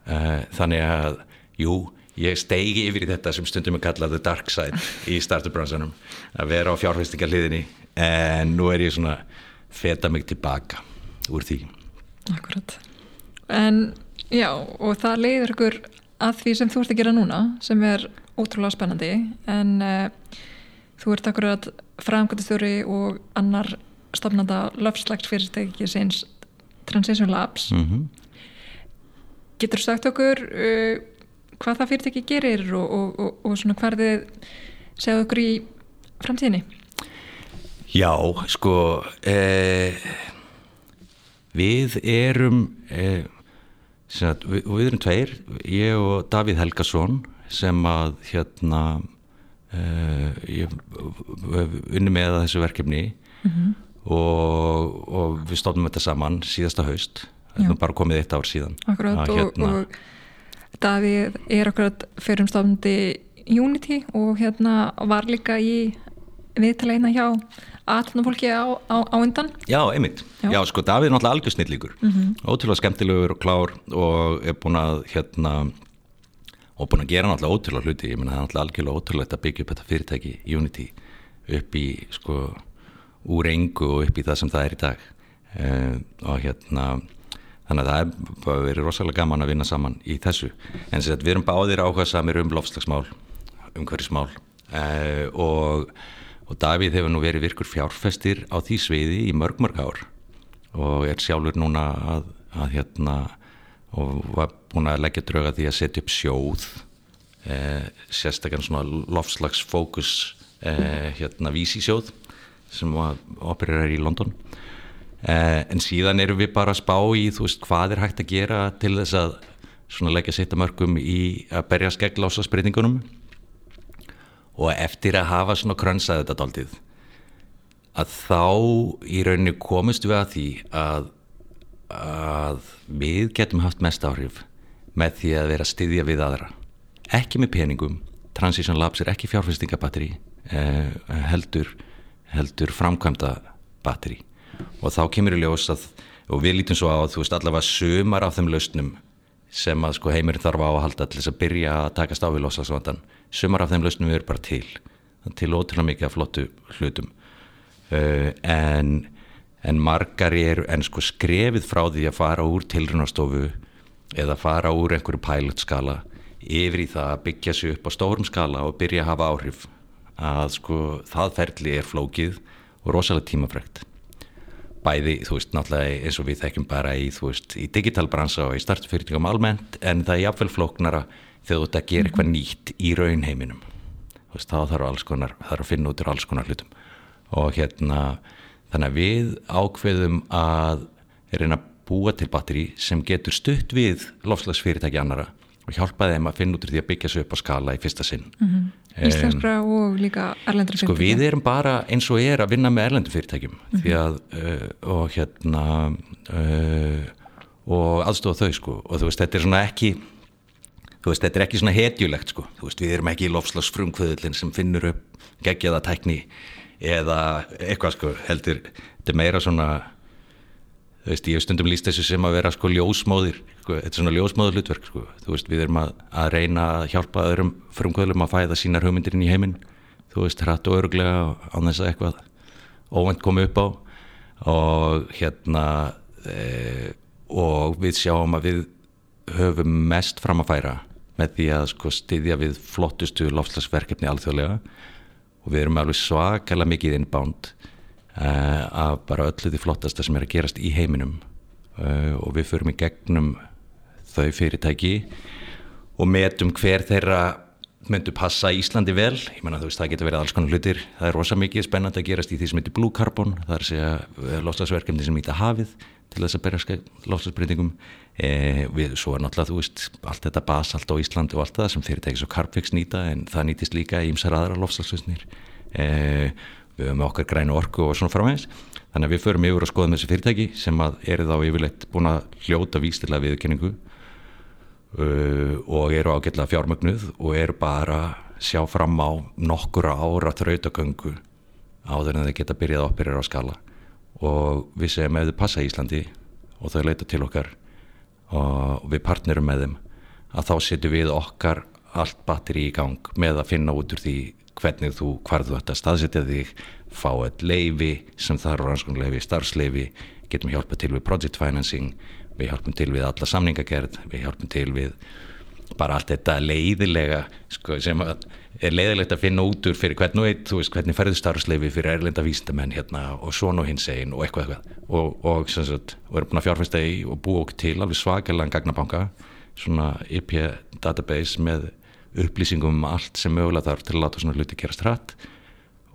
þannig að jú, ég steigi yfir í þetta sem stundum er kallað the dark side í startup-bransanum að vera á fjárfæstingar hliðinni en nú er ég svona feta mig tilbaka úr því Akkurat. En já, og það leiður ykkur að því sem þú ert að gera núna, sem er ótrúlega spennandi, en uh, þú ert akkurat framkvæmstjóri og annar stofnanda löfslags fyrirtæki sinns Transition Labs. Mm -hmm. Getur þú sagt okkur uh, hvað það fyrirtæki gerir og, og, og, og svona hvað þið segja okkur í framtíðinni? Já, sko... Eh Við erum, eh, sagt, við, við erum tveir, ég og Davíð Helgason sem að hérna, eh, ég unni með þessu verkefni mm -hmm. og, og við stofnum þetta saman síðasta haust, það er bara komið eitt ár síðan. Akkurát að, hérna, og, og Davíð er okkur fyrirumstofndi Unity og hérna var líka í viðtaleina hjá aðtunafólki á, á, á undan. Já, einmitt, já, já sko Davíð er náttúrulega algjörsnillíkur. Mm -hmm. ótrúlega skemmtilegur og klár og er búin að hérna og búin að gera náttúrulega ótrúlega hluti. Ég menna það er náttúrulega algjörlega ótrúlega að byggja upp þetta fyrirtæki Unity upp í sko úr engu og upp í það sem það er í dag. Uh, og hérna þannig að það er verið rosalega gaman að vinna saman í þessu. En þess að við erum báðir áhuga samir um lofslagsmál umhverfismál uh, og og Davíð hefur nú verið virkur fjárfestir á því sviði í mörg mörg ár og er sjálfur núna að, að hérna og var búin að leggja drauga því að setja upp sjóð eh, sérstaklega svona lofslagsfókus eh, hérna vísisjóð sem opererar í London. eh, en síðan erum við bara að spá í þú veist hvað er hægt að gera til þess að svona leggja setja mörgum í að berja skegglása spreytingunum og eftir að hafa svona krönsað þetta daldið að þá í rauninni komist við að því að, að við getum haft mest áhrif með því að vera styðja við aðra. Ekki með peningum Transition Labs er ekki fjárfestingabatteri eh, heldur, heldur framkvæmda batteri og þá kemur í ljós að og við lítum svo á að þú veist allavega sömar af þeim lausnum sem að sko heimurinn þarf á að halda til þess að byrja að takast á við losasvandan sumar af þeim lausnum eru bara til. Til ótrúlega mikið af flottu hlutum. Uh, en en margar eru en sko skrefið frá því að fara úr tilrunastofu eða fara úr einhverju pilotskala yfir í það að byggja sér upp á stórum skala og byrja að hafa áhrif að sko það ferli er flókið og rosalega tímafregt bæði, þú veist, náttúrulega eins og við þekkjum bara í, þú veist, í digitalbransa og í startfyrirtingum almennt, en það er jáfnveil flóknara þegar þú ert að gera eitthvað nýtt í raunheiminum. Veist, þá þarf alls konar, þarf að finna út úr alls konar hlutum. Og hérna þannig að við ákveðum að reyna að búa til batteri sem getur stutt við lofslagsfyrirtæki annara og hjálpa þeim að finna út úr því að byggja svo upp á skala í fyrsta sinn. Mm -hmm. Íslenskra um, og líka erlendur fyrirtæki Sko við erum bara eins og er að vinna með erlendur fyrirtækjum mm -hmm. því að uh, og hérna uh, og aðstofa þau sko. Og þú veist þetta er svona ekki þú veist, þetta er ekki svona hetjulegt sko, þú veist, við erum ekki í lofslagsfrumkvöðlinn sem finnur upp gegjaða tækni eða eitthvað sko, heldur, þetta er meira svona þú veist, ég hef stundum líst þessu sem að vera sko ljósmóðir sko, þetta er svona ljósmóður hlutverk sko, þú veist, við erum að, að reyna að hjálpa öðrum frumkvöðlum að fæða sínar hugmyndirinn í heiminn, þú veist, hrætt og öruglega á þess að eitthvað óvend komi upp á. Og hérna e, og við sjáum að við höfum mest fram að færa með því að sko styðja við flottustu lofslagsverkefni alþjóðlega. Og við erum alveg svakalega mikið innbánd uh, eh, af bara öllu því flottasta sem er að gerast í heiminum. Uh, og við förum í gegnum þau fyrirtæki og metum hver þeirra myndu passa Íslandi vel. Ég menna þú veist það getur verið alls konar hlutir. Það er rosa mikið spennandi að gerast í því sem heitir Blue Carbon það er segja eh, lofslagsverkefni sem heitir Hafið til þess að berja lofslagsbreytingum Eh, við, svo er náttúrulega, þú veist, allt þetta basalt á Íslandi og allt það sem fyrirtækis og Carpfix nýta en það nýtist líka í ymsar aðra lofslagsvisnir eh, við höfum okkar grænu orku og svona framvegis. Þannig að við förum yfir að skoða með þessi fyrirtæki sem að eru þá yfirleitt búin að hljóta vístilega viðkenningu uh, og eru ágætlega fjármögnuð og eru bara sjá fram á nokkura ára þrautagöngu áður en þeir geta byrjað að operera á skala. Og við segjum ef þau passa í Íslandi og þau leita til okkar og við partnerum með þeim að þá setjum við okkar allt batteri í gang með að finna út úr því hvernig þú, hvar þú ætti að staðsetja þig fá eitt leifi sem þarf rannskonleifi, starfsleifi getum hjálpa til við project financing við hjálpum til við alla samningagerð við hjálpum til við bara allt þetta leiðilega sko, sem er leiðilegt að finna út úr fyrir hvern og eitt, þú veist, hvernig ferður starfsleifi fyrir erlenda vísindamenn hérna og svona og hins einn og eitthvað eitthvað. Og, og, sagt, og erum búin að fjárfæsta í og búa okkur til alveg svakalega gagnabanka svona IP database með upplýsingum um allt sem mögulega þarf til að láta svona hluti gerast hratt.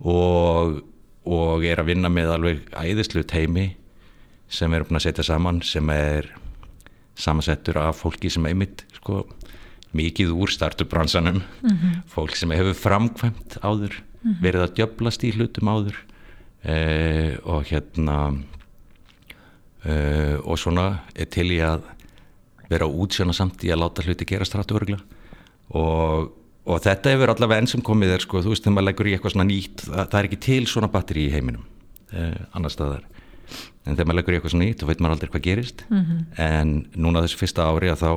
Og, og er að vinna með alveg æðislu teimi sem við erum búin að setja saman sem er samansettur af fólki sem einmitt sko mikið úr startupbransanum mm -hmm. fólk sem hefur framkvæmt áður mm -hmm. verið að djöblast í hlutum áður eh, og hérna eh, og svona er til í að vera útsjóna samt í að láta hluti gera strættu örgla og, og þetta hefur allavega enn sem komið er sko, þú veist þegar maður leggur í eitthvað svona nýtt það, það er ekki til svona batteri í heiminum eh, annar staðar en þegar maður leggur í eitthvað svona nýtt þá veit maður aldrei hvað gerist mm -hmm. en núna þessu fyrsta ári að þá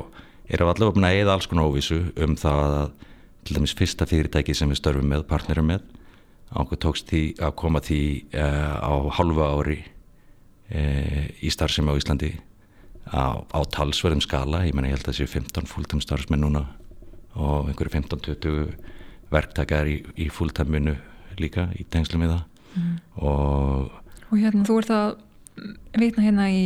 erum við allavega búin að eða alls konar óvísu um það að til dæmis fyrsta fyrirtæki sem við störfum með, partnerum með ákveð tókst því að koma því uh, á halvu ári uh, í starfsemi á Íslandi á, á talsverðum skala, ég menna ég held að það séu 15 fulltime starfsmenn núna og einhverju 15-20 verktakar í, í fulltime-minu líka í tengslu með það mm. og, og hérna þú ert að veitna hérna í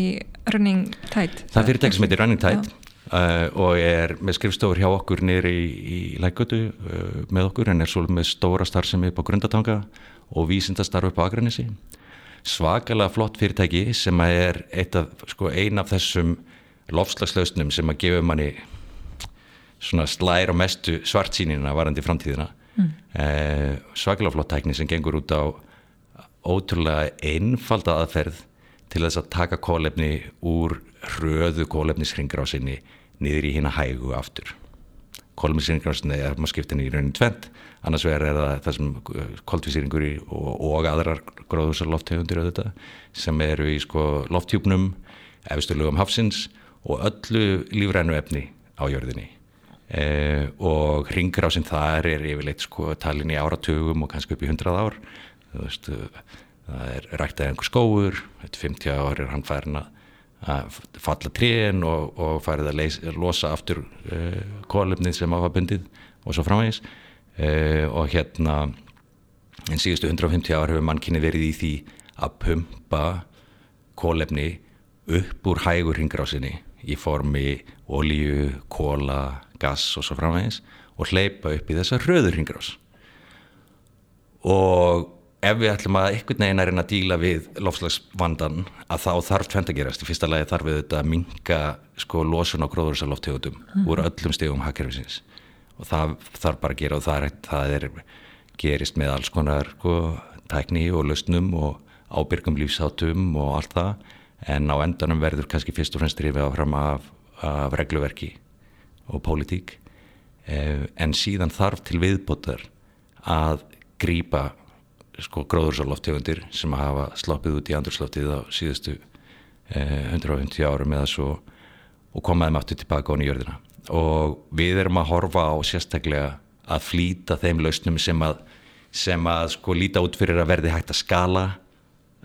Running Tide. Það fyrirtæki sem heitir Running Tide Uh, og er með skrifstofur hjá okkur nýri í, í lækvötu uh, með okkur. En er svolítið með stóra starfsemi upp á grundatanga og vísindastarf upp á Akranissi svakalega flott fyrirtæki sem er af, sko, ein af þessum lofslagslausnum sem að gefa manni svona slæra mestu svartsýnina varandi framtíðina. Mm. uh, svakalega flott tækni sem gengur út á ótrúlega einfalda aðferð til þess að taka kólefni úr hröðu kólefnisringrásinni niður í hérna hægu aftur. Kolmísýringarna er maður skiptin í raunin tvent annars vegar er það það sem uh, koltvísýringur og, og aðrar gróðursar lofttegundir auðvitað sem eru í sko lofthjúpnum efsturlugum hafsins og öllu lífrænu efni á jörðinni. Eh, og ringrásin þar er yfirleitt sko talin í áratugum og kannski upp í hundrað ár. Þú veist það er ræktað einhver skóur, þetta 50 ár er hann færin að falla tríin og, og farið að leys, losa aftur uh, eh, kólefnið sem áfa bundið og svo framvegis. Uh, og hérna en síðustu 150 ár hefur mannkynni verið í því að pumpa kólefni upp úr hægur hringrásinni í formi olíu, kóla, gass og svo framvegis og hleypa upp í þessa röður hringrás. Og ef við ætlum að einhvern veginn er inn að díla við lofslagsvandan að þá þarf tvent að gerast. Í fyrsta lagi þarf við þetta að minga sko losun á gróðursaloftegundum mm. úr öllum stegum hakkerfisins og það þarf bara að gera og það er, það er gerist með alls konar sko, tækni og lausnum og ábyrgum lífsátum og allt það en á endanum verður kannski fyrst og fremst drifið áfram af, af regluverki og pólitík eh, en síðan þarf til viðbótar að grýpa sko gróðursáloftegundir sem hafa sloppið út í andurslóftið á síðustu eh, 150 árum eða svo og komaðum aftur tilbaka á nýjörðina og við erum að horfa á sérstaklega að flýta þeim lausnum sem að, sem að sko líta út fyrir að verði hægt að skala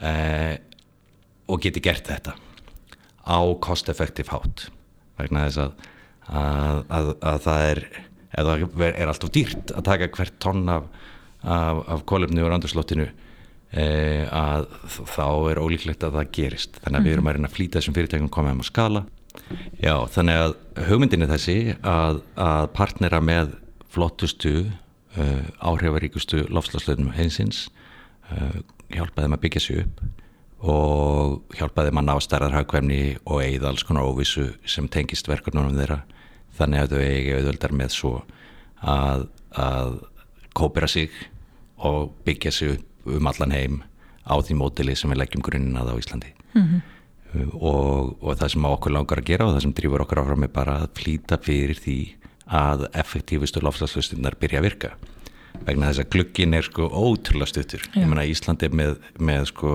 eh, og geti gert þetta á cost-effective hátt. Vegna þess að, að, að það er, er alltaf dýrt að taka hvert tonn af af, af kólefni og randurslottinu e, að þá er ólíklegt að það gerist. Þannig að við erum að reyna að flýta þessum fyrirtækum komið um að skala. Já, þannig að hugmyndin er þessi að, að partnera með flottustu uh, áhrifaríkustu lofslagslöfnum heimsins uh, hjálpa þeim að byggja sér upp og hjálpa þeim að ná stærðarhagkvæmni og eigið alls konar óvissu sem tengist verkefnunum þeirra. Þannig að þau eigi auðvöldar með svo að, að kópera sig og byggja sig upp um allan heim á því mótili sem við leggjum grunninn að á Íslandi. Mm -hmm. og, og það sem okkur langar að gera og það sem drýfur okkur áfram er bara að flýta fyrir því að effektífustu lofslagslustinnar byrja að virka. Vegna þess að glukkin er sko ótrúlega stuttur. Ég menna Íslandi með, með sko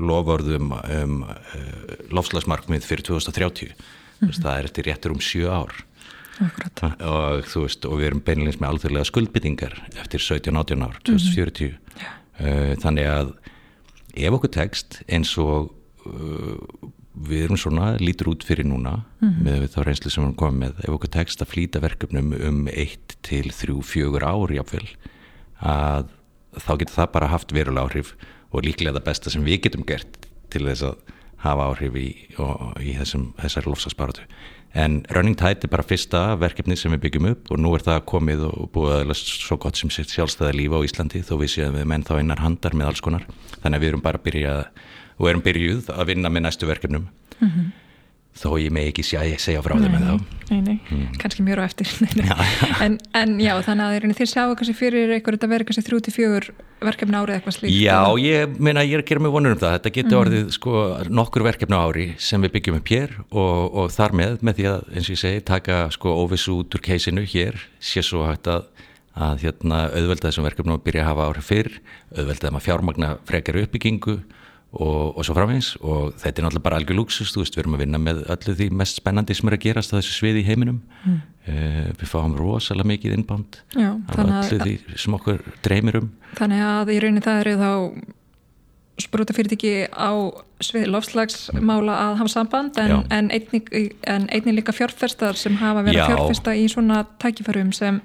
lofvörðum um, uh, lofslagsmarkmið fyrir 2030 mm -hmm. það er eftir réttur um sjö ár og þú veist og við erum beinleins með alþjóðlega skuldbyttingar eftir 17-18 ár, 2040 mm -hmm. þannig að ef okkur tekst eins og uh, við erum svona lítur út fyrir núna mm með þá reynslu sem við komið með ef okkur tekst að flýta verkefnum um 1 til 3-4 ár jáfnvel að þá getur það bara haft verulega áhrif og líklega það besta sem við getum gert til þess að hafa áhrif í, í þessum, þessari lofsagsparatu en Running Tide er bara fyrsta verkefni sem við byggjum upp og nú er það komið og búið aðeins svo gott sem sitt sjálfstæða lífa á Íslandi þó við séum við menn þá einar handar með alls konar þannig að við erum bara byrjað og erum byrjuð að vinna með næstu verkefnum mm -hmm. Þó ég með ekki segja frá þeim Nei, nei, nei. Mm. kannski mjög á eftir (laughs) nei, nei. En, en já, þannig að þér sjáu kannski fyrir einhver þetta verið kannski þrjú til fjögur verkefni árið eitthvað slíkt Já, ég meina, ég er að gera mig vonur um það þetta getur mm. orðið sko nokkur verkefni ári sem við byggjum upp hér og, og þar með, með því að, eins og ég segi, taka sko óvissu út úr keisinu hér sé svo hægt að, að hérna, auðvelda þessum verkefnum að byrja að hafa árið fyrr auðvelda þeim að fjármagna frekar uppbyggingu og, og svo framins og þetta er náttúrulega bara algjör luxus, þú veist, við erum að vinna með öllu því mest spennandi sem er að gerast á þessu sviði í heiminum. Mm. uh, við fáum rosalega mikið innbánd af öllu því sem okkur dreymir um. Þannig að í raunin það eru þá sprúta fyrirtæki á sviði lofslagsmála að hafa samband en, en, einnig, en einnig líka fjárfestar sem hafa verið að fjárfesta í svona tækifærum sem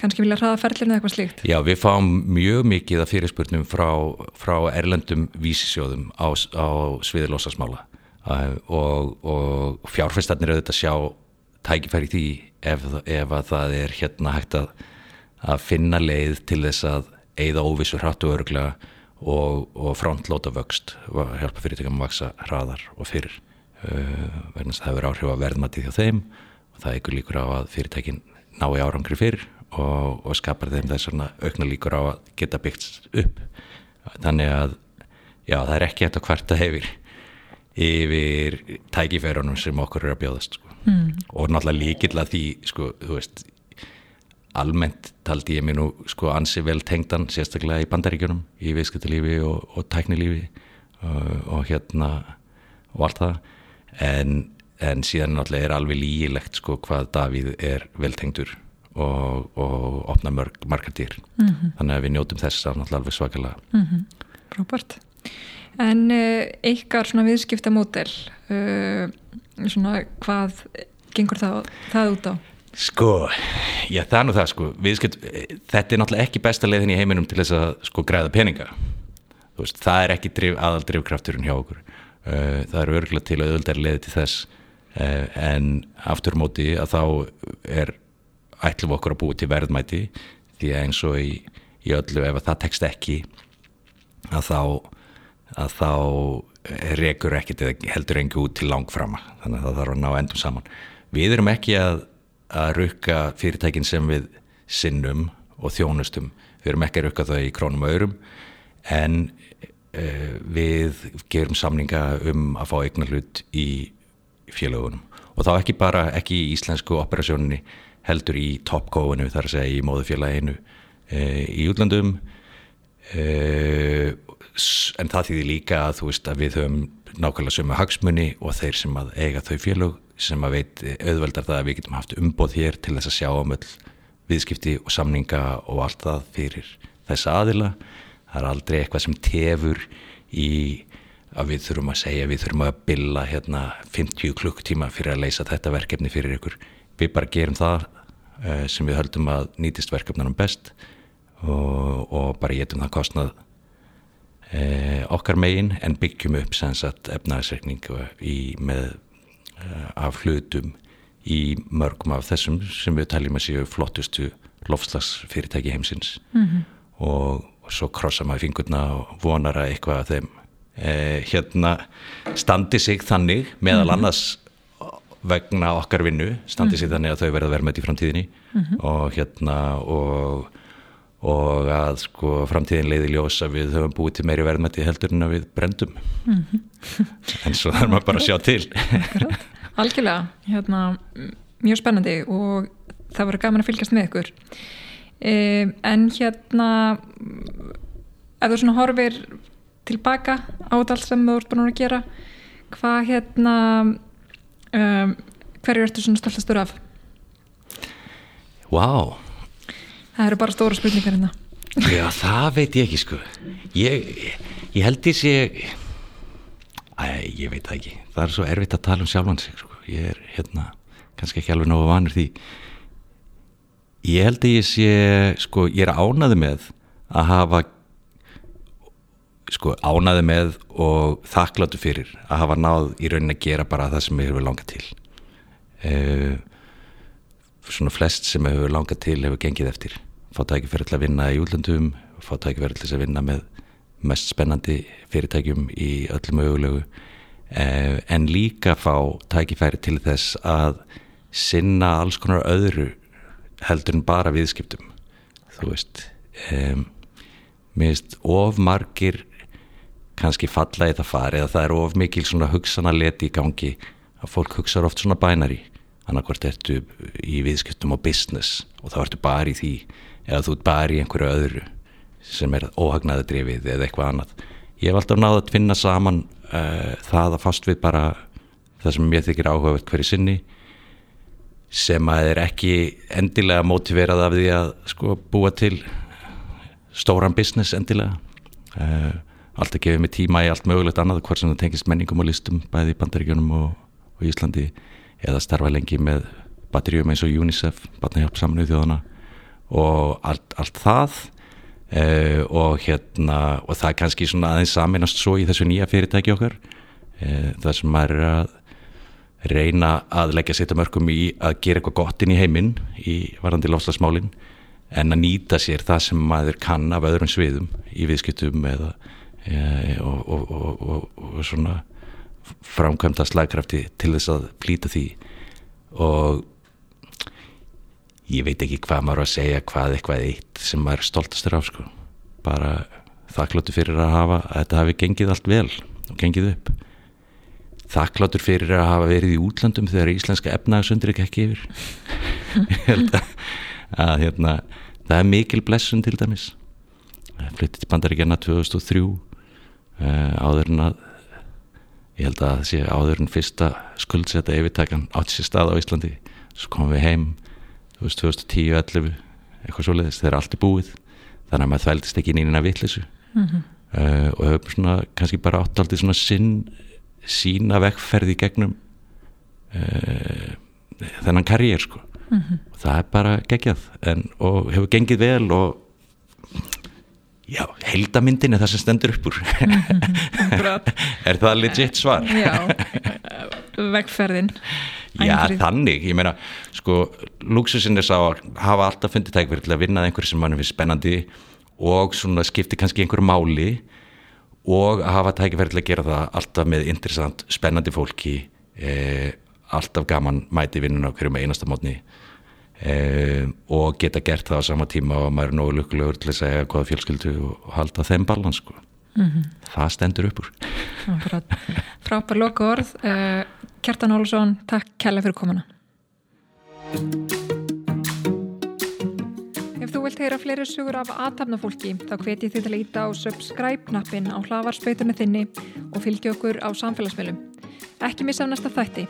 kannski vilja hraða ferlinu eða eitthvað slíkt? Já, við fáum mjög mikið af fyrirspurnum frá, frá erlendum vísisjóðum á, á sviði losasmála og, og fjárfæstarnir auðvitað sjá tækifæri því ef, ef að það er hérna hægt að, að finna leið til þess að eigða óvissu hratt og örglega og, og frontlóta vöxt og hjálpa fyrirtækjum að vaksa hraðar og fyrir uh, að það verður áhrif að verðmæti þjá þeim og það eigur líkur á að fyrirtækin ná í árangri fyrir og, og skapar þeim þess svona aukna líkur á að geta byggt upp þannig að já það er ekki hægt að kvarta hefur yfir tækifærunum sem okkur eru að bjóðast sko. mm. og náttúrulega líkill að því sko, þú veist almennt taldi ég mér nú sko ansi vel tengdan sérstaklega í bandaríkjunum í viðskiptilífi og, og tæknilífi og, og hérna og allt það en, en síðan náttúrulega er alveg lígilegt sko hvað Davíð er vel tengdur og, og opna mörg, margar dýr mm -hmm. þannig að við njótum þess að náttúrulega alveg svakalega mm -hmm. Róbert En uh, ykkar svona viðskipta mótel uh, svona hvað gengur það, það út á? Sko, já það er nú það sko viðskipt, þetta er náttúrulega ekki besta leiðin í heiminum til þess að sko græða peninga veist, það er ekki drif, aðal drivkrafturinn hjá okkur uh, það eru örgulega til að öðuldar leiði til þess en aftur móti að þá er ætlum okkur að búi til verðmæti því að eins og í, í öllu ef það tekst ekki að þá að þá rekur ekkert eða heldur engi út til langframa. Þannig að það þarf að ná endum saman. Við erum ekki að, að rukka fyrirtækin sem við sinnum og þjónustum. Við erum ekki að rukka það í krónum og örum en uh, við gerum samninga um að fá eignar hlut í félagunum og þá ekki bara ekki í íslensku operasjóninni heldur í toppkóinu þar að segja í móðufélaginu e, í útlandum e, en það þýðir líka að þú veist að við höfum nákvæmlega sömu hagsmunni og þeir sem að eiga þau félög sem að veit auðveldar það að við getum haft umboð hér til þess að sjá um öll viðskipti og samninga og allt það fyrir þessa aðila. Það er aldrei eitthvað sem tefur í að við þurfum að segja við þurfum að billa hérna 50 klukktíma fyrir að leysa þetta verkefni fyrir ykkur. Við bara gerum það sem við höldum að nýtist verkefnanum best og, og bara getum það kostnað uh, okkar megin en byggjum upp efnaðisreikning með uh, af hlutum í mörgum af þessum sem við taljum að séu flottustu lofslagsfyrirtæki heimsins mm -hmm. og, og svo krossa maður fingurna og vonar að eitthvað af þeim hérna standi sig þannig meðal mm -hmm. annars vegna okkar vinnu standið sér mm. þannig að þau verða verðmætt í framtíðinni mm -hmm. og hérna og, og að sko framtíðin leiði ljósa við höfum búið til meiri verðmætti heldur en að við brendum mm -hmm. en svo þarf maður bara að sjá til Algjörlega, hérna mjög spennandi og það voru gaman að fylgjast með ykkur e, en hérna ef þú svona horfir tilbaka á þetta allt sem þú ert búin að gera hvað hérna um, hverju ertu svona stoltastur af? Wow Það eru bara stóra spurningar hérna. Já, það veit ég ekki sko. Ég, ég held því sé Æ, ég veit það ekki. Það er svo erfitt að tala um sjálfan sig sko. Ég er hérna, kannski ekki alveg náðu vanur því. Ég held að ég sé sko, ég er ánaði með að hafa sko ánaði með og þakkláttu fyrir að hafa náð í rauninni að gera bara það sem ég hefur langað til. Uh, svona flest sem ég hefur langað til hefur gengið eftir. Ekki fyrir til að vinna í útlandum ekki fyrir til að vinna með mest spennandi fyrirtækjum í öllum mögulegu. Uh, en líka fá tækifæri til þess að sinna alls konar öðru heldur en bara viðskiptum. Þú veist um, mér finnst of margir kannski falla í það fari eða það er of mikil svona hugsana leti í gangi að fólk hugsaður oft svona bænari. Annarkvært ertu í viðskiptum og business og þá ertu bara í því eða þú ert bara í einhverju öðru sem er óhagnaðadrifið eða eitthvað annað. Ég hef alltaf náða að finna saman uh, það að fast við bara það sem ég þykir áhugavert hverju sinni sem að er ekki endilega mótiverað af því að sko búa til stóran business endilega. Uh, alltaf gefið mig tíma í allt mögulegt annað hvort sem það tengist menningum og listum bæði í bandaríkjunum og, og Íslandi eða starfa lengi með batterjum eins og UNICEF, batnahjálp saminuð þjóðana og allt, allt það uh, og hérna og það er kannski svona aðeins saminast svo í þessu nýja fyrirtæki okkar uh, það sem maður er að reyna að leggja setja mörgum í að gera eitthvað gott inn í heiminn í varandi lofslagsmálinn en að nýta sér það sem maður kann af öðrum sviðum í viðskiptum eða og, og, og, svona framkvæmda slagkrafti til þess að flýta því. Og ég veit ekki hvað maður að segja hvað eitthvað eitt sem maður er stoltastur á sko. Bara þakkláttu fyrir að hafa að þetta hafi gengið allt vel og gengið upp. Þakkláttur fyrir að hafa verið í útlandum þegar íslenska efnaðsöndir ekki ekki yfir. (laughs) Ég held að, að hérna, það er mikil blessun til dæmis. Flyttið til bandaríkjana 2003 uh, áður en að ég held að það sé áður en fyrsta skuldsetta yfirtækan átt sér stað á Íslandi svo komum við heim 2010-11 eitthvað svo leiðist, þeir eru allt í búið þannig að maður þvældist ekki nýna vittlisu mm -hmm. uh, og hefur svona kannski bara átt aldrei svona sinn sína vekkferði gegnum uh, þennan karriér sko mm -hmm. og það er bara geggjað en, og hefur gengið vel og já, heldamyndin er það sem stendur upp úr -hmm. (laughs) er það legit svar? Já, vekkferðin Já, þannig, ég meina sko, luxusinn er sá að hafa alltaf fundið tækverð til að vinna einhverju sem mann finnst spennandi og svona skipti kannski einhverju máli og að hafa tækifæri til að gera það alltaf með interessant, spennandi fólki eh, alltaf gaman mæti vinnuna hverju með einasta mótni eh, og geta gert það á sama tíma og maður er nógu lukkulegur til að segja hvaða fjölskyldu og halda þeim balans sko. mm -hmm. það stendur upp úr Frábær loka orð eh, Kjartan Hólsson, takk kærlega fyrir komuna Ef þú vilt heyra fleiri sugur af aðtapnafólki þá hveti þið til að íta á subscribe-knappin á hlavarspöytunni þinni og fylgja okkur á samfélagsmiðlum. Ekki missa af næsta þætti.